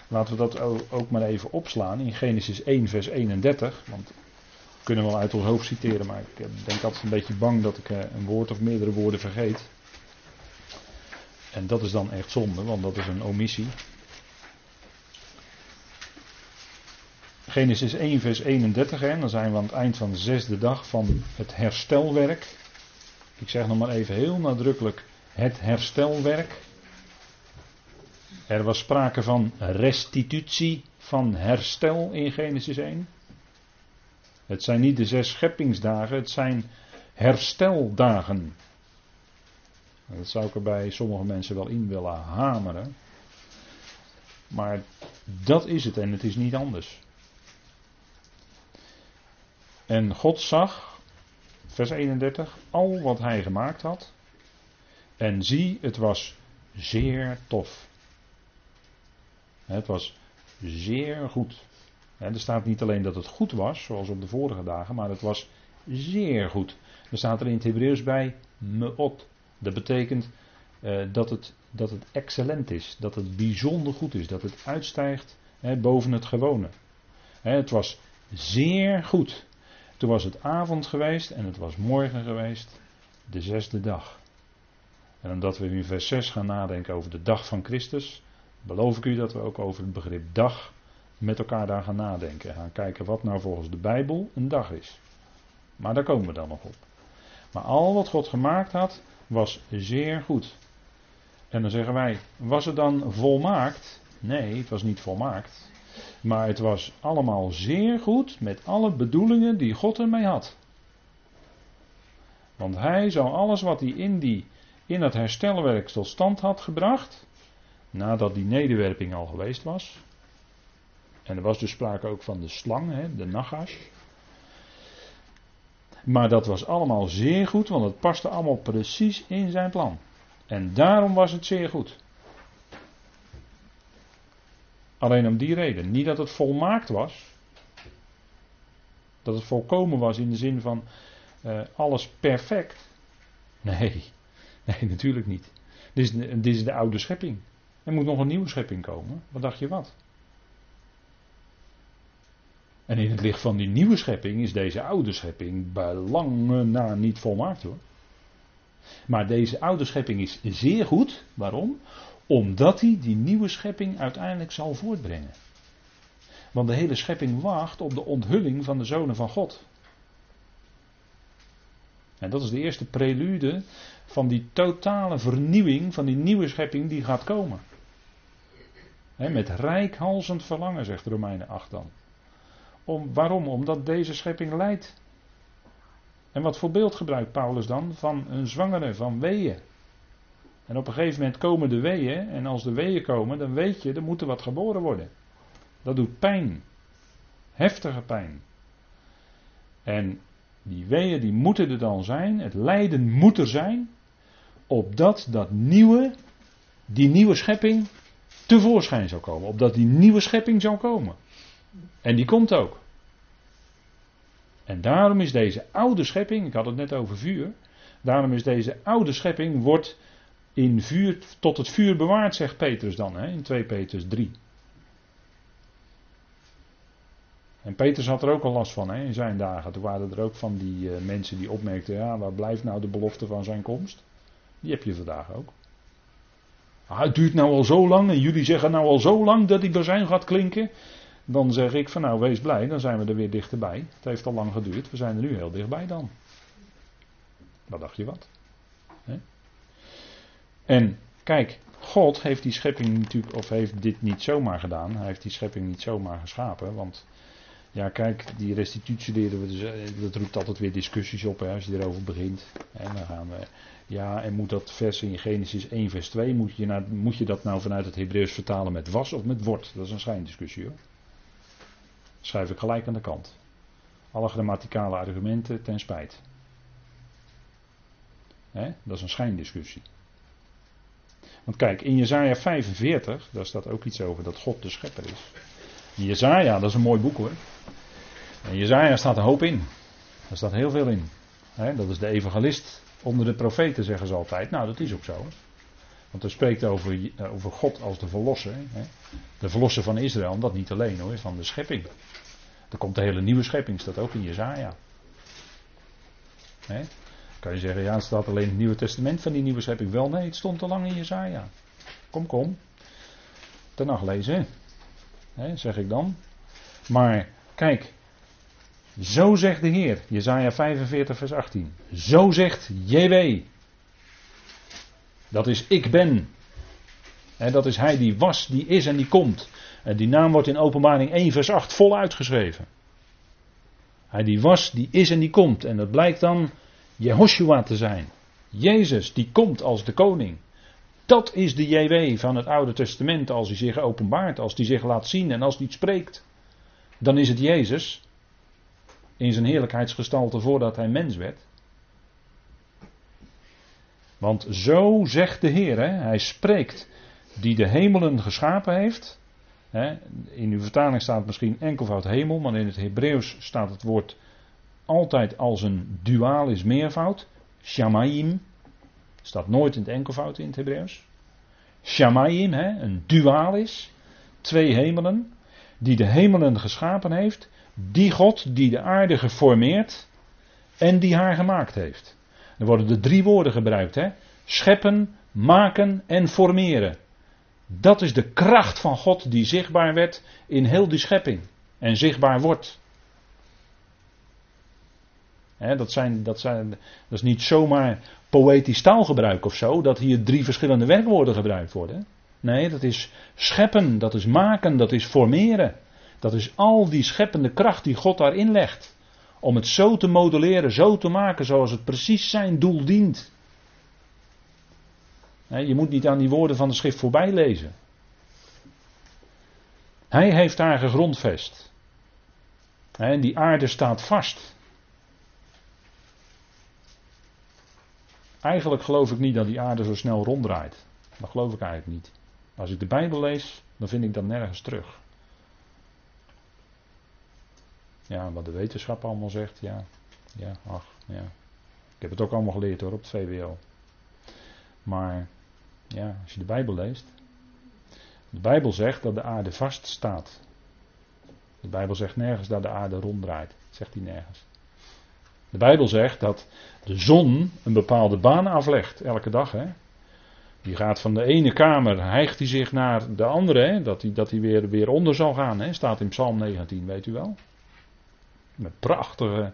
Laten we dat ook maar even opslaan in Genesis 1, vers 31. Want we kunnen wel uit ons hoofd citeren, maar ik eh, denk altijd een beetje bang dat ik eh, een woord of meerdere woorden vergeet. En dat is dan echt zonde, want dat is een omissie. Genesis 1, vers 31, en dan zijn we aan het eind van de zesde dag van het herstelwerk. Ik zeg nog maar even heel nadrukkelijk het herstelwerk. Er was sprake van restitutie, van herstel in Genesis 1. Het zijn niet de zes scheppingsdagen, het zijn hersteldagen. Dat zou ik er bij sommige mensen wel in willen hameren. Maar dat is het en het is niet anders. En God zag, vers 31, al wat hij gemaakt had. En zie, het was zeer tof. Het was zeer goed. Er staat niet alleen dat het goed was, zoals op de vorige dagen, maar het was zeer goed. Er staat er in het Hebreeuws bij meot. Dat betekent uh, dat, het, dat het excellent is, dat het bijzonder goed is, dat het uitstijgt boven het gewone. het was zeer goed. Toen was het avond geweest en het was morgen geweest, de zesde dag. En omdat we in vers 6 gaan nadenken over de dag van Christus, beloof ik u dat we ook over het begrip dag met elkaar daar gaan nadenken. Gaan kijken wat nou volgens de Bijbel een dag is. Maar daar komen we dan nog op. Maar al wat God gemaakt had, was zeer goed. En dan zeggen wij, was het dan volmaakt? Nee, het was niet volmaakt. Maar het was allemaal zeer goed met alle bedoelingen die God ermee had. Want hij zou alles wat hij in, die, in het herstelwerk tot stand had gebracht, nadat die nederwerping al geweest was. En er was dus sprake ook van de slang, hè, de nagas. Maar dat was allemaal zeer goed, want het paste allemaal precies in zijn plan. En daarom was het zeer goed. Alleen om die reden. Niet dat het volmaakt was. Dat het volkomen was in de zin van uh, alles perfect. Nee, nee, natuurlijk niet. Dit is, dit is de oude schepping. Er moet nog een nieuwe schepping komen. Wat dacht je wat? En in het licht van die nieuwe schepping is deze oude schepping bij lange na niet volmaakt hoor. Maar deze oude schepping is zeer goed. Waarom? Omdat hij die nieuwe schepping uiteindelijk zal voortbrengen. Want de hele schepping wacht op de onthulling van de zonen van God. En dat is de eerste prelude van die totale vernieuwing van die nieuwe schepping die gaat komen. Met rijkhalsend verlangen, zegt Romeinen 8 dan. Om, waarom? Omdat deze schepping leidt. En wat voor beeld gebruikt Paulus dan? Van een zwangere, van weeën. En op een gegeven moment komen de weeën. En als de weeën komen, dan weet je, er moet er wat geboren worden. Dat doet pijn. Heftige pijn. En die weeën die moeten er dan zijn. Het lijden moet er zijn. Opdat dat nieuwe, die nieuwe schepping tevoorschijn zou komen. Opdat die nieuwe schepping zou komen. En die komt ook. En daarom is deze oude schepping, ik had het net over vuur. Daarom is deze oude schepping, wordt in vuur, tot het vuur bewaard, zegt Petrus dan, hè, in 2 Petrus 3. En Petrus had er ook al last van hè, in zijn dagen. Toen waren er ook van die uh, mensen die opmerkten: ja, waar blijft nou de belofte van zijn komst? Die heb je vandaag ook. Ah, het duurt nou al zo lang en jullie zeggen nou al zo lang dat die zijn gaat klinken. Dan zeg ik van nou wees blij, dan zijn we er weer dichterbij. Het heeft al lang geduurd, we zijn er nu heel dichtbij dan. Wat dacht je wat? En kijk, God heeft die schepping natuurlijk, of heeft dit niet zomaar gedaan. Hij heeft die schepping niet zomaar geschapen. Want ja, kijk, die restitutie leren we, dus, eh, dat roept altijd weer discussies op hè, als je erover begint. En dan gaan we, ja, en moet dat vers in Genesis 1, vers 2, moet je, moet je dat nou vanuit het Hebreeuws vertalen met was of met wordt? Dat is een schijndiscussie hoor. Schrijf ik gelijk aan de kant. Alle grammaticale argumenten ten spijt. Dat is een schijndiscussie. Want kijk, in Jezaja 45, daar staat ook iets over dat God de schepper is. In Jezaja, dat is een mooi boek hoor. In Jezaja staat een hoop in. Daar staat heel veel in. dat is de evangelist onder de profeten, zeggen ze altijd. Nou, dat is ook zo. Want er spreekt over, over God als de verlosser. De verlosser van Israël, dat niet alleen hoor, van de schepping. Er komt de hele nieuwe schepping, staat ook in Jezaja. He? Kan je zeggen, ja, het staat alleen het Nieuwe Testament van die nieuwe schepping. Wel, nee, het stond al lang in Jezaja. Kom, kom. Ten nacht lezen, zeg ik dan. Maar, kijk, zo zegt de Heer, Jezaja 45 vers 18. Zo zegt JW. Dat is ik ben. He, dat is hij die was, die is en die komt. En die naam wordt in openbaring 1 vers 8 vol uitgeschreven. Hij die was, die is en die komt. En dat blijkt dan Jehoshua te zijn. Jezus, die komt als de koning. Dat is de JW van het Oude Testament als hij zich openbaart, als hij zich laat zien en als hij spreekt. Dan is het Jezus in zijn heerlijkheidsgestalte voordat hij mens werd. Want zo zegt de Heer, hè, hij spreekt, die de hemelen geschapen heeft. Hè, in uw vertaling staat misschien enkelvoud hemel, maar in het Hebreeuws staat het woord altijd als een duaal is meervoud. Shamayim. Staat nooit in het enkelvoud in het Hebreeuws. Shamayim, hè, een duaal is. Twee hemelen. Die de hemelen geschapen heeft. Die God die de aarde geformeerd. En die haar gemaakt heeft. Er worden er drie woorden gebruikt. Hè? Scheppen, maken en formeren. Dat is de kracht van God die zichtbaar werd in heel die schepping. En zichtbaar wordt dat, zijn, dat, zijn, dat is niet zomaar poëtisch taalgebruik of zo, dat hier drie verschillende werkwoorden gebruikt worden. Nee, dat is scheppen, dat is maken, dat is formeren. Dat is al die scheppende kracht die God daarin legt. Om het zo te modelleren, zo te maken zoals het precies zijn doel dient. je moet niet aan die woorden van de schrift voorbij lezen. Hij heeft daar gegrondvest. En die aarde staat vast. Eigenlijk geloof ik niet dat die aarde zo snel ronddraait. Dat geloof ik eigenlijk niet. Als ik de Bijbel lees, Dan vind ik dat nergens terug. Ja, wat de wetenschap allemaal zegt, ja. Ja, ach, ja. Ik heb het ook allemaal geleerd hoor, op het VWO. Maar, ja, als je de Bijbel leest. De Bijbel zegt dat de aarde vast staat. De Bijbel zegt nergens dat de aarde ronddraait. Zegt hij nergens. De Bijbel zegt dat de zon een bepaalde baan aflegt, elke dag. Hè? Die gaat van de ene kamer, hijgt hij zich naar de andere, hè? dat hij, dat weer, weer onder zal gaan. Hè? Staat in Psalm 19, weet u wel. Met prachtige,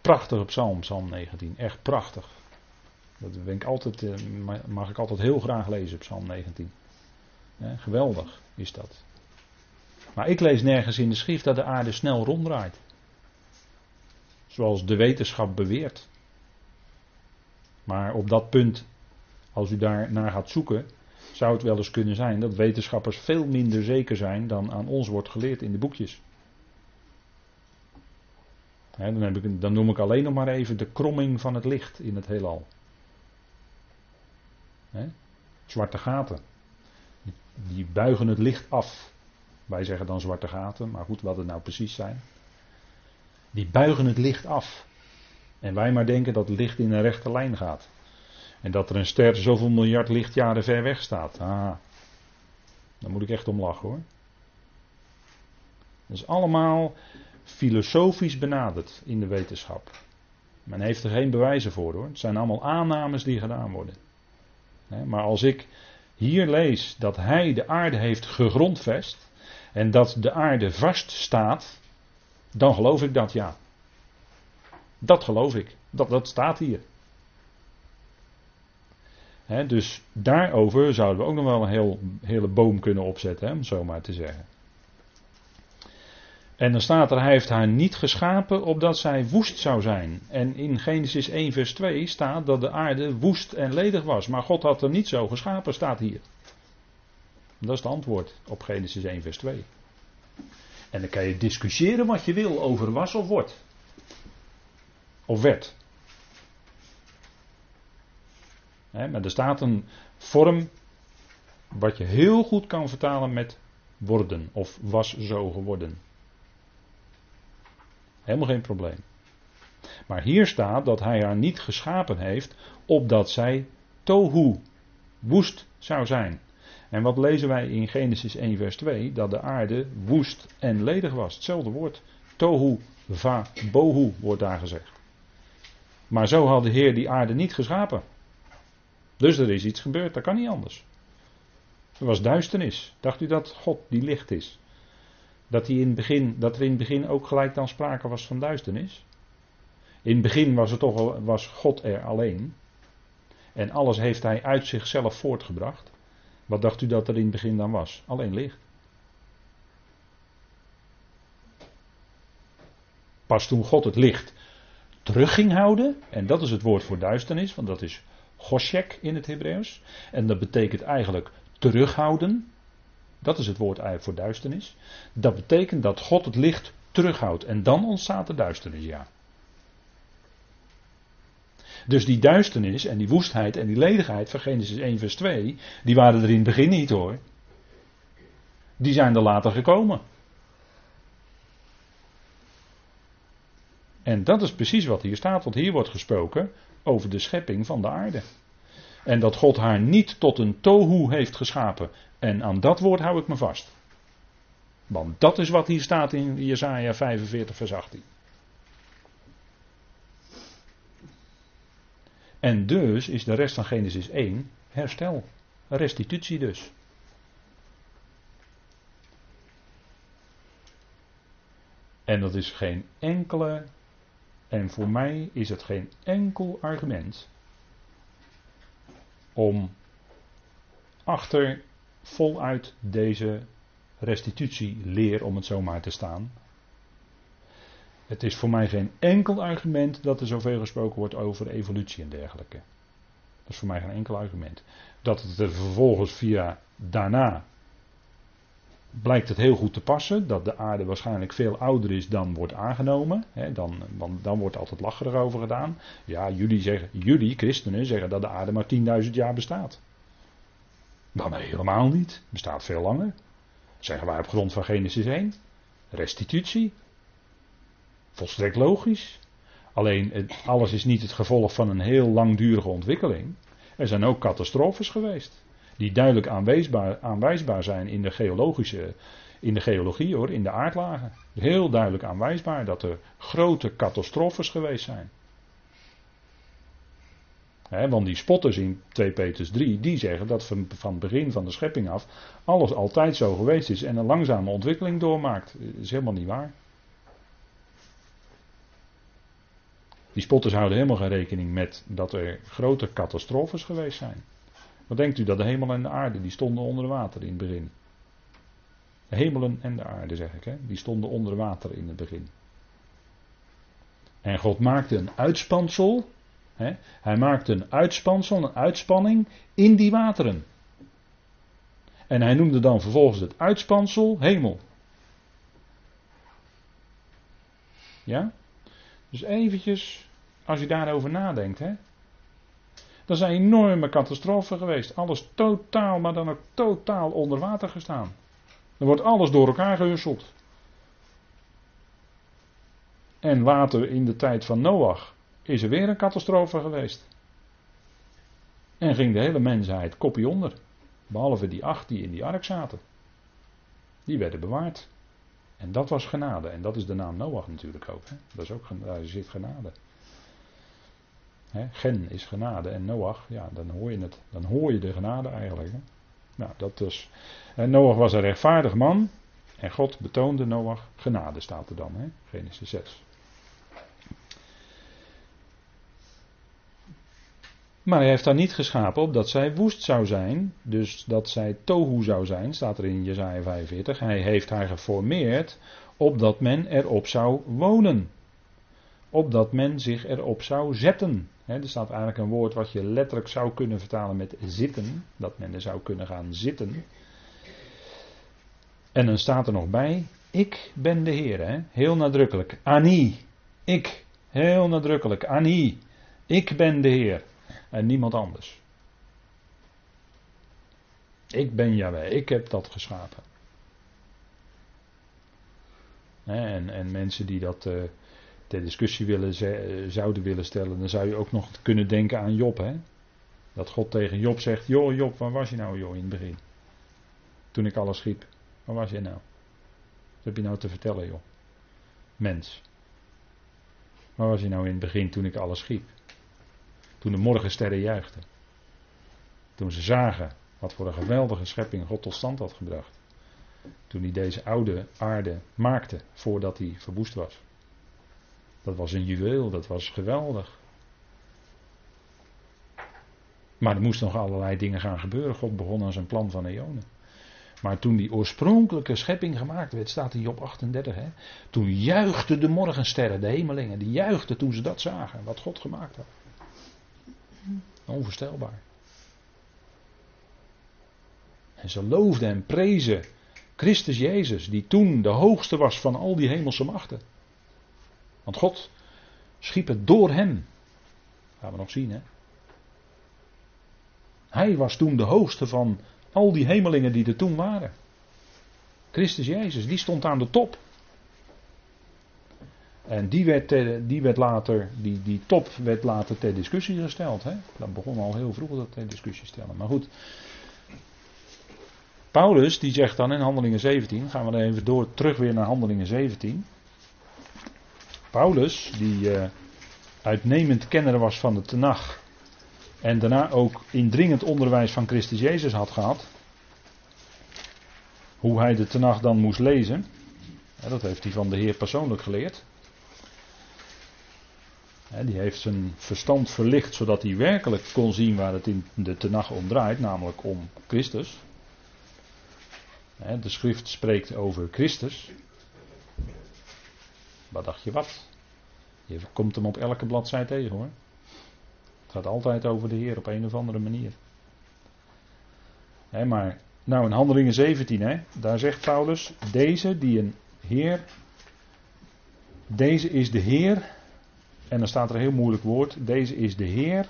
prachtige psalm, Psalm 19. Echt prachtig. Dat ben ik altijd, eh, mag ik altijd heel graag lezen, Psalm 19. geweldig is dat. Maar ik lees nergens in de schrift dat de aarde snel ronddraait. Zoals de wetenschap beweert. Maar op dat punt, als u daar naar gaat zoeken, zou het wel eens kunnen zijn dat wetenschappers veel minder zeker zijn dan aan ons wordt geleerd in de boekjes. dan, dan noem ik alleen nog maar even de kromming van het licht in het heelal. zwarte gaten. Die buigen het licht af. Wij zeggen dan zwarte gaten, maar goed, wat het nou precies zijn. Die buigen het licht af. En wij maar denken dat het licht in een rechte lijn gaat. En dat er een ster zoveel miljard lichtjaren ver weg staat. Ah, daar moet ik echt om lachen hoor. Dat is allemaal filosofisch benaderd in de wetenschap. Men heeft er geen bewijzen voor hoor. Het zijn allemaal aannames die gedaan worden. Maar als ik hier lees dat hij de aarde heeft gegrondvest en dat de aarde vast staat, dan geloof ik dat ja. Dat geloof ik. Dat, dat staat hier. dus daarover zouden we ook nog wel een heel, hele boom kunnen opzetten, om zo maar te zeggen. En dan staat er, hij heeft haar niet geschapen opdat zij woest zou zijn. En in Genesis 1 vers 2 staat dat de aarde woest en ledig was. Maar God had er niet zo geschapen, staat hier. Dat is het antwoord op Genesis 1 vers 2. En dan kan je discussiëren wat je wil over was of wordt. Of werd. maar er staat een vorm wat je heel goed kan vertalen met worden of was zo geworden. Helemaal geen probleem. Maar hier staat dat hij haar niet geschapen heeft opdat zij tohu, woest zou zijn. En wat lezen wij in Genesis 1 vers 2? Dat de aarde woest en ledig was. Hetzelfde woord. Tohu va bohu wordt daar gezegd. Maar zo had de Heer die aarde niet geschapen. Dus er is iets gebeurd, dat kan niet anders. Er was duisternis. Dacht u dat God die licht is? Dat, in het begin, dat er in het begin ook gelijk dan sprake was van duisternis? In het begin was, het toch, was God er alleen. En alles heeft hij uit zichzelf voortgebracht. Wat dacht u dat er in het begin dan was? Alleen licht. Pas toen God het licht terug ging houden, en dat is het woord voor duisternis, want dat is goshek in het Hebreeuws, en dat betekent eigenlijk terughouden. Dat is het woord eigenlijk voor duisternis. Dat betekent dat God het licht terughoudt en dan ontstaat de duisternis, ja. Dus die duisternis en die woestheid en die ledigheid van Genesis 1 vers 2, die waren er in het begin niet hoor. Die zijn er later gekomen. En dat is precies wat hier staat, want hier wordt gesproken over de schepping van de aarde. En dat God haar niet tot een tohu heeft geschapen. En aan dat woord hou ik me vast. Want dat is wat hier staat in Jesaja 45 vers 18. En dus is de rest van Genesis 1 herstel. Restitutie dus. En dat is geen enkele, en voor mij is het geen enkel argument om achter voluit deze restitutieleer, om het zo maar te staan, het is voor mij geen enkel argument dat er zoveel gesproken wordt over evolutie en dergelijke. Dat is voor mij geen enkel argument. Dat het er vervolgens via daarna blijkt het heel goed te passen. Dat de aarde waarschijnlijk veel ouder is dan wordt aangenomen. dan, dan, dan wordt altijd lacherig over gedaan. Ja, jullie, zeggen, jullie, christenen, zeggen dat de aarde maar 10.000 jaar bestaat. Dan helemaal niet. Bestaat veel langer. zeggen wij op grond van Genesis 1. Restitutie. Volstrekt logisch. Alleen alles is niet het gevolg van een heel langdurige ontwikkeling. Er zijn ook catastrofes geweest. Die duidelijk aanwijsbaar, zijn in de geologische, in de geologie hoor, in de aardlagen. Heel duidelijk aanwijsbaar dat er grote catastrofes geweest zijn. want die spotters in 2 Petrus 3, die zeggen dat van, van het begin van de schepping af alles altijd zo geweest is en een langzame ontwikkeling doormaakt. Dat is helemaal niet waar. Die spotters houden helemaal geen rekening met dat er grote catastrofes geweest zijn. Wat denkt u dat de hemel en de aarde, die stonden onder water in het begin. De hemelen en de aarde zeg ik, hè, die stonden onder water in het begin. En God maakte een uitspansel. Hè, hij maakte een uitspansel, een uitspanning in die wateren. En hij noemde dan vervolgens het uitspansel hemel. Ja? Dus eventjes, als je daarover nadenkt, hè. Dat zijn enorme catastrofen geweest. Alles totaal, maar dan ook totaal onder water gestaan. Er wordt alles door elkaar gehusseld. En later in de tijd van Noach is er weer een catastrofe geweest. En ging de hele mensheid kopie onder. Behalve die acht die in die ark zaten. Die werden bewaard. En dat was genade. En dat is de naam Noach natuurlijk ook. Hè? Dat is ook, daar zit genade. Hè? Gen is genade. En Noach, ja, dan hoor je het. Dan hoor je de genade eigenlijk. Hè? Nou, dat dus. En Noach was een rechtvaardig man. En God betoonde Noach genade, staat er dan. Hè? Genesis 6. Maar hij heeft daar niet geschapen op dat zij woest zou zijn. Dus dat zij tohu zou zijn, staat er in Jezaja 45. Hij heeft haar geformeerd opdat men erop zou wonen. Opdat men zich erop zou zetten. er staat eigenlijk een woord wat je letterlijk zou kunnen vertalen met zitten. Dat men er zou kunnen gaan zitten. En dan staat er nog bij, ik ben de Heer. Heel nadrukkelijk. Ani. Ik. Heel nadrukkelijk. Ani. Ik ben de Heer en niemand anders. Ik ben Yahweh, ik heb dat geschapen. En, en mensen die dat uh, ter discussie willen, eh, zouden willen stellen, dan zou je ook nog kunnen denken aan Job. Hè? Dat God tegen Job zegt: Joh, Job, waar was je nou, joh, in het begin? Toen ik alles schiep. Waar was je nou? Wat heb je nou te vertellen, joh? Mens. Waar was je nou in het begin toen ik alles schiep? Toen de morgensterren juichten. Toen ze zagen wat voor een geweldige schepping God tot stand had gebracht. Toen hij deze oude aarde maakte voordat hij verwoest was. Dat was een juweel, dat was geweldig. Maar er moesten nog allerlei dingen gaan gebeuren. God begon aan zijn plan van eonen. Maar toen die oorspronkelijke schepping gemaakt werd, staat in Job 38, hè, toen juichten de morgensterren, de hemelingen, die juichten toen ze dat zagen, wat God gemaakt had. Onvoorstelbaar. En ze loofden en prezen Christus Jezus, die toen de hoogste was van al die hemelse machten. Want God schiep het door hem. Gaan we nog zien, hè? Hij was toen de hoogste van al die hemelingen die er toen waren. Christus Jezus, die stond aan de top. En die werd, die werd later, die, die top werd later ter discussie gesteld. Hè? Dat begon al heel vroeg dat ter discussie stellen. Maar goed. Paulus die zegt dan in Handelingen 17, gaan we dan even door terug weer naar Handelingen 17. Paulus, die uh, uitnemend kenner was van de Tenach. En daarna ook indringend onderwijs van Christus Jezus had gehad. Hoe hij de Tenach dan moest lezen. dat heeft hij van de Heer persoonlijk geleerd die heeft zijn verstand verlicht zodat hij werkelijk kon zien waar het in de tenag om draait, namelijk om Christus. de schrift spreekt over Christus. Wat dacht je wat? Je komt hem op elke bladzijde tegen hoor. Het gaat altijd over de Heer op een of andere manier. maar, nou in Handelingen 17, daar zegt Paulus, deze die een Heer, deze is de Heer en dan staat er een heel moeilijk woord. Deze is de Heer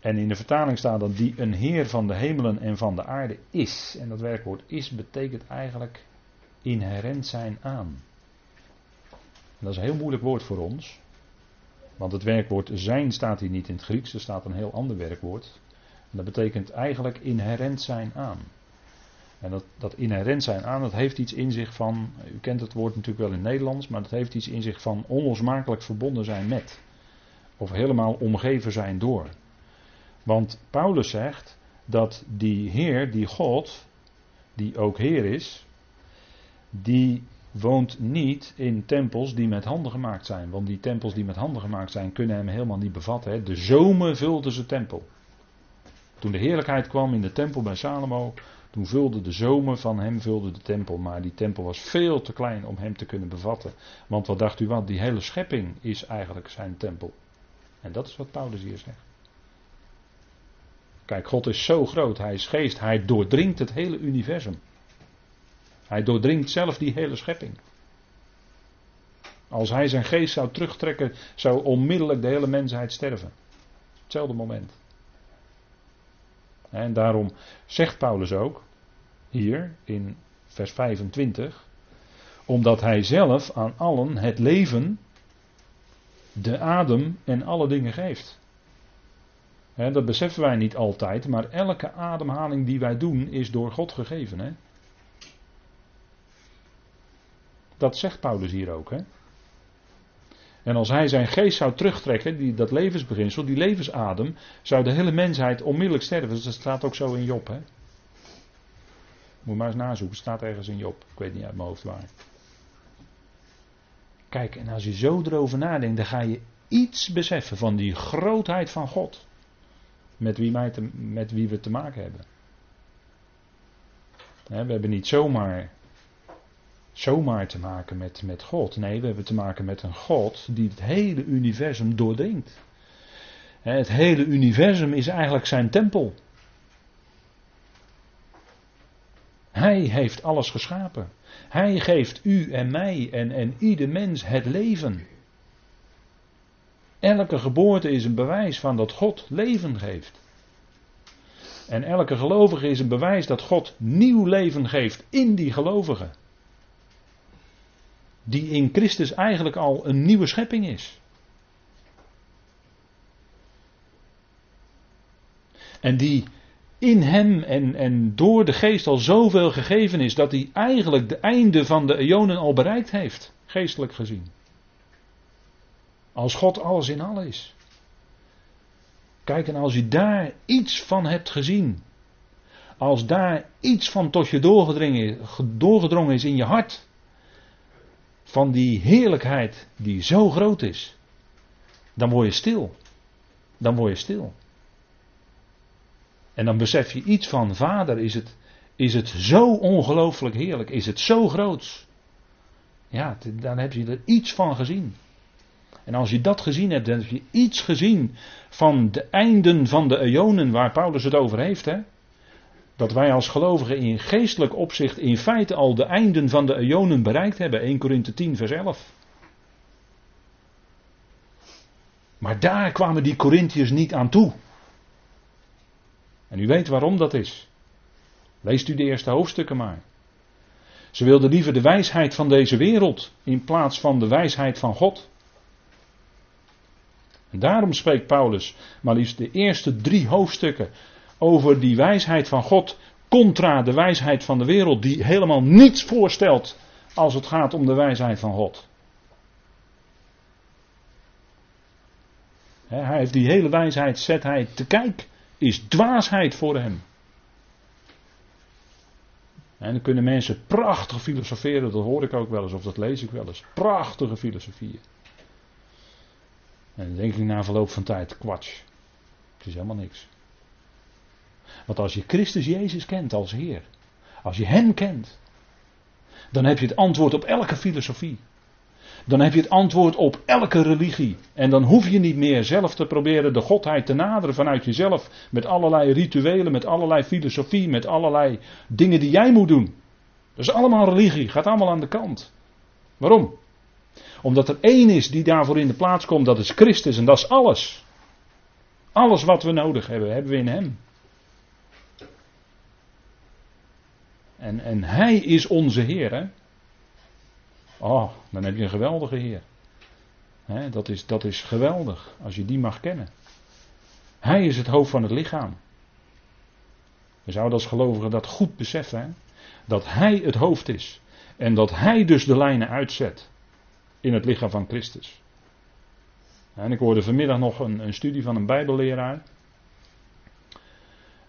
En in de vertaling staat dan die een Heer van de hemelen en van de aarde is. En dat werkwoord is betekent eigenlijk inherent zijn aan. Dat is een heel moeilijk woord voor ons. Want het werkwoord zijn staat hier niet in het Grieks, er staat een heel ander werkwoord. En dat betekent eigenlijk inherent zijn aan. En dat, dat inherent zijn aan, dat heeft iets in zich van, u kent het woord natuurlijk wel in het Nederlands, maar dat heeft iets in zich van onlosmakelijk verbonden zijn met. Of helemaal omgeven zijn door. Want Paulus zegt dat die Heer, die God, die ook Heer is, die woont niet in tempels die met handen gemaakt zijn. Want die tempels die met handen gemaakt zijn, kunnen hem helemaal niet bevatten. De zomer vulde zijn tempel. Toen de heerlijkheid kwam in de tempel bij Salomo, toen vulde de zomer van hem vulde de tempel. Maar die tempel was veel te klein om hem te kunnen bevatten. Want wat dacht u wat, die hele schepping is eigenlijk zijn tempel. En dat is wat Paulus hier zegt. Kijk, God is zo groot, hij is geest, hij doordringt het hele universum. Hij doordringt zelf die hele schepping. Als hij zijn geest zou terugtrekken, zou onmiddellijk de hele mensheid sterven. Hetzelfde moment. En daarom zegt Paulus ook, hier in vers 25, omdat hij zelf aan allen het leven, de adem en alle dingen geeft. dat beseffen wij niet altijd, maar elke ademhaling die wij doen is door God gegeven. Dat zegt Paulus hier ook. En als hij zijn geest zou terugtrekken, die, dat levensbeginsel, die levensadem, zou de hele mensheid onmiddellijk sterven. Dus dat staat ook zo in Job. Moet maar eens nazoeken, staat ergens in Job. Ik weet niet uit mijn hoofd waar. Kijk, en als je zo erover nadenkt, dan ga je iets beseffen van die grootheid van God. Met wie, wij te, met wie we te maken hebben. we hebben niet zomaar zomaar te maken met, met God. Nee, we hebben te maken met een God die het hele universum doordringt. Het hele universum is eigenlijk zijn tempel. Hij heeft alles geschapen. Hij geeft u en mij en, en ieder mens het leven. Elke geboorte is een bewijs van dat God leven geeft. En elke gelovige is een bewijs dat God nieuw leven geeft in die gelovigen die in Christus eigenlijk al een nieuwe schepping is. En die in hem en, en door de geest al zoveel gegeven is dat hij eigenlijk de einde van de eonen al bereikt heeft, geestelijk gezien. Als God alles in alles is. Kijk, en als je daar iets van hebt gezien, als daar iets van tot je doorgedrongen is in je hart, van die heerlijkheid die zo groot is, dan word je stil. Dan word je stil. En dan besef je iets van, vader, is het, is het zo ongelooflijk heerlijk, is het zo groot. Ja, dan heb je er iets van gezien. En als je dat gezien hebt, dan heb je iets gezien van de einden van de eonen waar Paulus het over heeft. Hè? dat wij als gelovigen in geestelijk opzicht in feite al de einden van de eonen bereikt hebben. 1 Korinthe 10 vers 11. Maar daar kwamen die Corinthiërs niet aan toe. En u weet waarom dat is. Leest u de eerste hoofdstukken maar. Ze wilden liever de wijsheid van deze wereld in plaats van de wijsheid van God. En daarom spreekt Paulus maar liefst de eerste drie hoofdstukken over die wijsheid van God contra de wijsheid van de wereld, die helemaal niets voorstelt als het gaat om de wijsheid van God. Hij heeft die hele wijsheid, zet hij te kijk, is dwaasheid voor hem. En dan kunnen mensen prachtig filosoferen, dat hoor ik ook wel eens, of dat lees ik wel eens. Prachtige filosofieën. En dan denk ik na verloop van tijd, kwats. Het is helemaal niks. Want als je Christus Jezus kent als Heer, als je Hem kent, dan heb je het antwoord op elke filosofie. Dan heb je het antwoord op elke religie. En dan hoef je niet meer zelf te proberen de godheid te naderen vanuit jezelf. Met allerlei rituelen, met allerlei filosofie, met allerlei dingen die jij moet doen. Dat is allemaal religie, gaat allemaal aan de kant. Waarom? Omdat er één is die daarvoor in de plaats komt, dat is Christus en dat is alles. Alles wat we nodig hebben, hebben we in Hem. En, en Hij is onze Heer. Oh, dan heb je een geweldige Heer. dat, is, dat is geweldig als je die mag kennen. Hij is het hoofd van het lichaam. We zouden als gelovigen dat goed beseffen. Dat Hij het hoofd is. En dat Hij dus de lijnen uitzet in het lichaam van Christus. En ik hoorde vanmiddag nog een, een studie van een Bijbelleraar.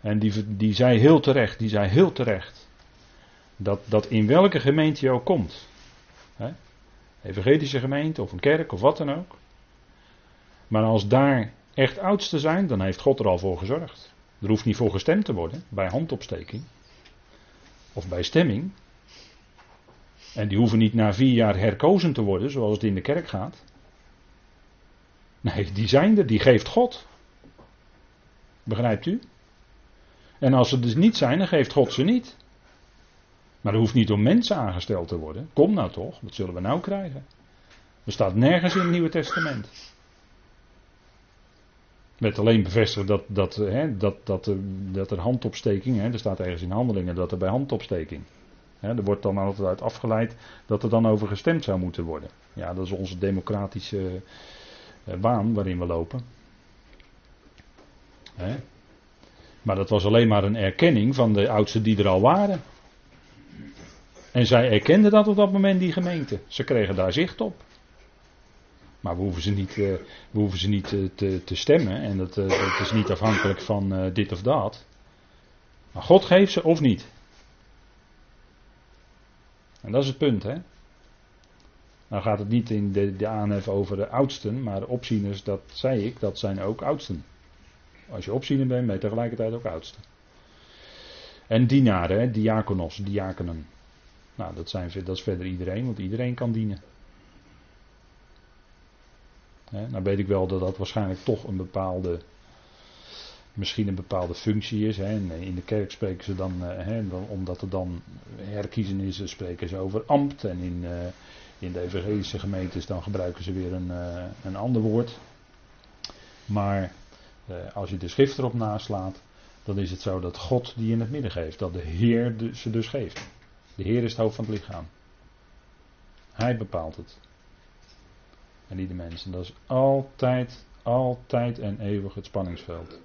En die, die zei heel terecht, die zei heel terecht. Dat, dat in welke gemeente je ook komt. Evangelische gemeente of een kerk of wat dan ook. Maar als daar echt oudsten zijn, dan heeft God er al voor gezorgd. Er hoeft niet voor gestemd te worden bij handopsteking. Of bij stemming. En die hoeven niet na vier jaar herkozen te worden, zoals het in de kerk gaat. Nee, die zijn er, die geeft God. Begrijpt u? En als ze dus niet zijn, dan geeft God ze niet. Maar er hoeft niet door mensen aangesteld te worden. Kom nou toch, wat zullen we nou krijgen? Er staat nergens in het Nieuwe Testament. Werd alleen bevestigd dat, dat, hè, dat, dat, dat er handopsteking, hè, er staat ergens in handelingen dat er bij handopsteking. Hè, er wordt dan altijd uit afgeleid dat er dan over gestemd zou moeten worden. Ja, dat is onze democratische eh, waan waarin we lopen. Hè? Maar dat was alleen maar een erkenning van de oudsten die er al waren. En zij erkenden dat op dat moment, die gemeente. Ze kregen daar zicht op. Maar we hoeven ze niet, we hoeven ze niet uh, te, te, stemmen. En dat, uh, is niet afhankelijk van dit of dat. Maar God geeft ze of niet. En dat is het punt, hè. Nou gaat het niet in de, de aanhef over de oudsten, maar opzieners, dat zei ik, dat zijn ook oudsten. Als je opziener bent, ben je tegelijkertijd ook oudsten. En dienaren, hè, diakonos, diakonen. Nou, dat, zijn, is verder iedereen, want iedereen kan dienen. He, nou weet ik wel dat dat waarschijnlijk toch een bepaalde, misschien een bepaalde functie is. En in de kerk spreken ze dan, eh, omdat er dan herkiezen is, spreken ze over ambt. En in, uh, in de evangelische gemeentes dan gebruiken ze weer een, een ander woord. Maar als je de schrift erop naslaat, dan is het zo dat God die in het midden geeft. Dat de Heer ze dus geeft. De Heer is het hoofd van het lichaam. Hij bepaalt het. En niet de mensen. Dat is altijd, altijd en eeuwig het spanningsveld.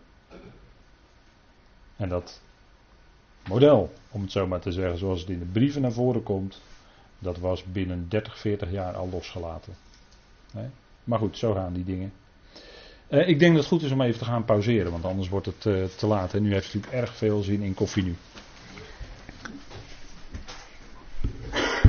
En dat model, om het zo maar te zeggen, zoals het in de brieven naar voren komt, dat was binnen 30, 40 jaar al losgelaten. Maar goed, zo gaan die dingen. Eh, ik denk dat het goed is om even te gaan pauzeren, want anders wordt het uh, te laat. En nu heeft u natuurlijk erg veel zin in koffie nu.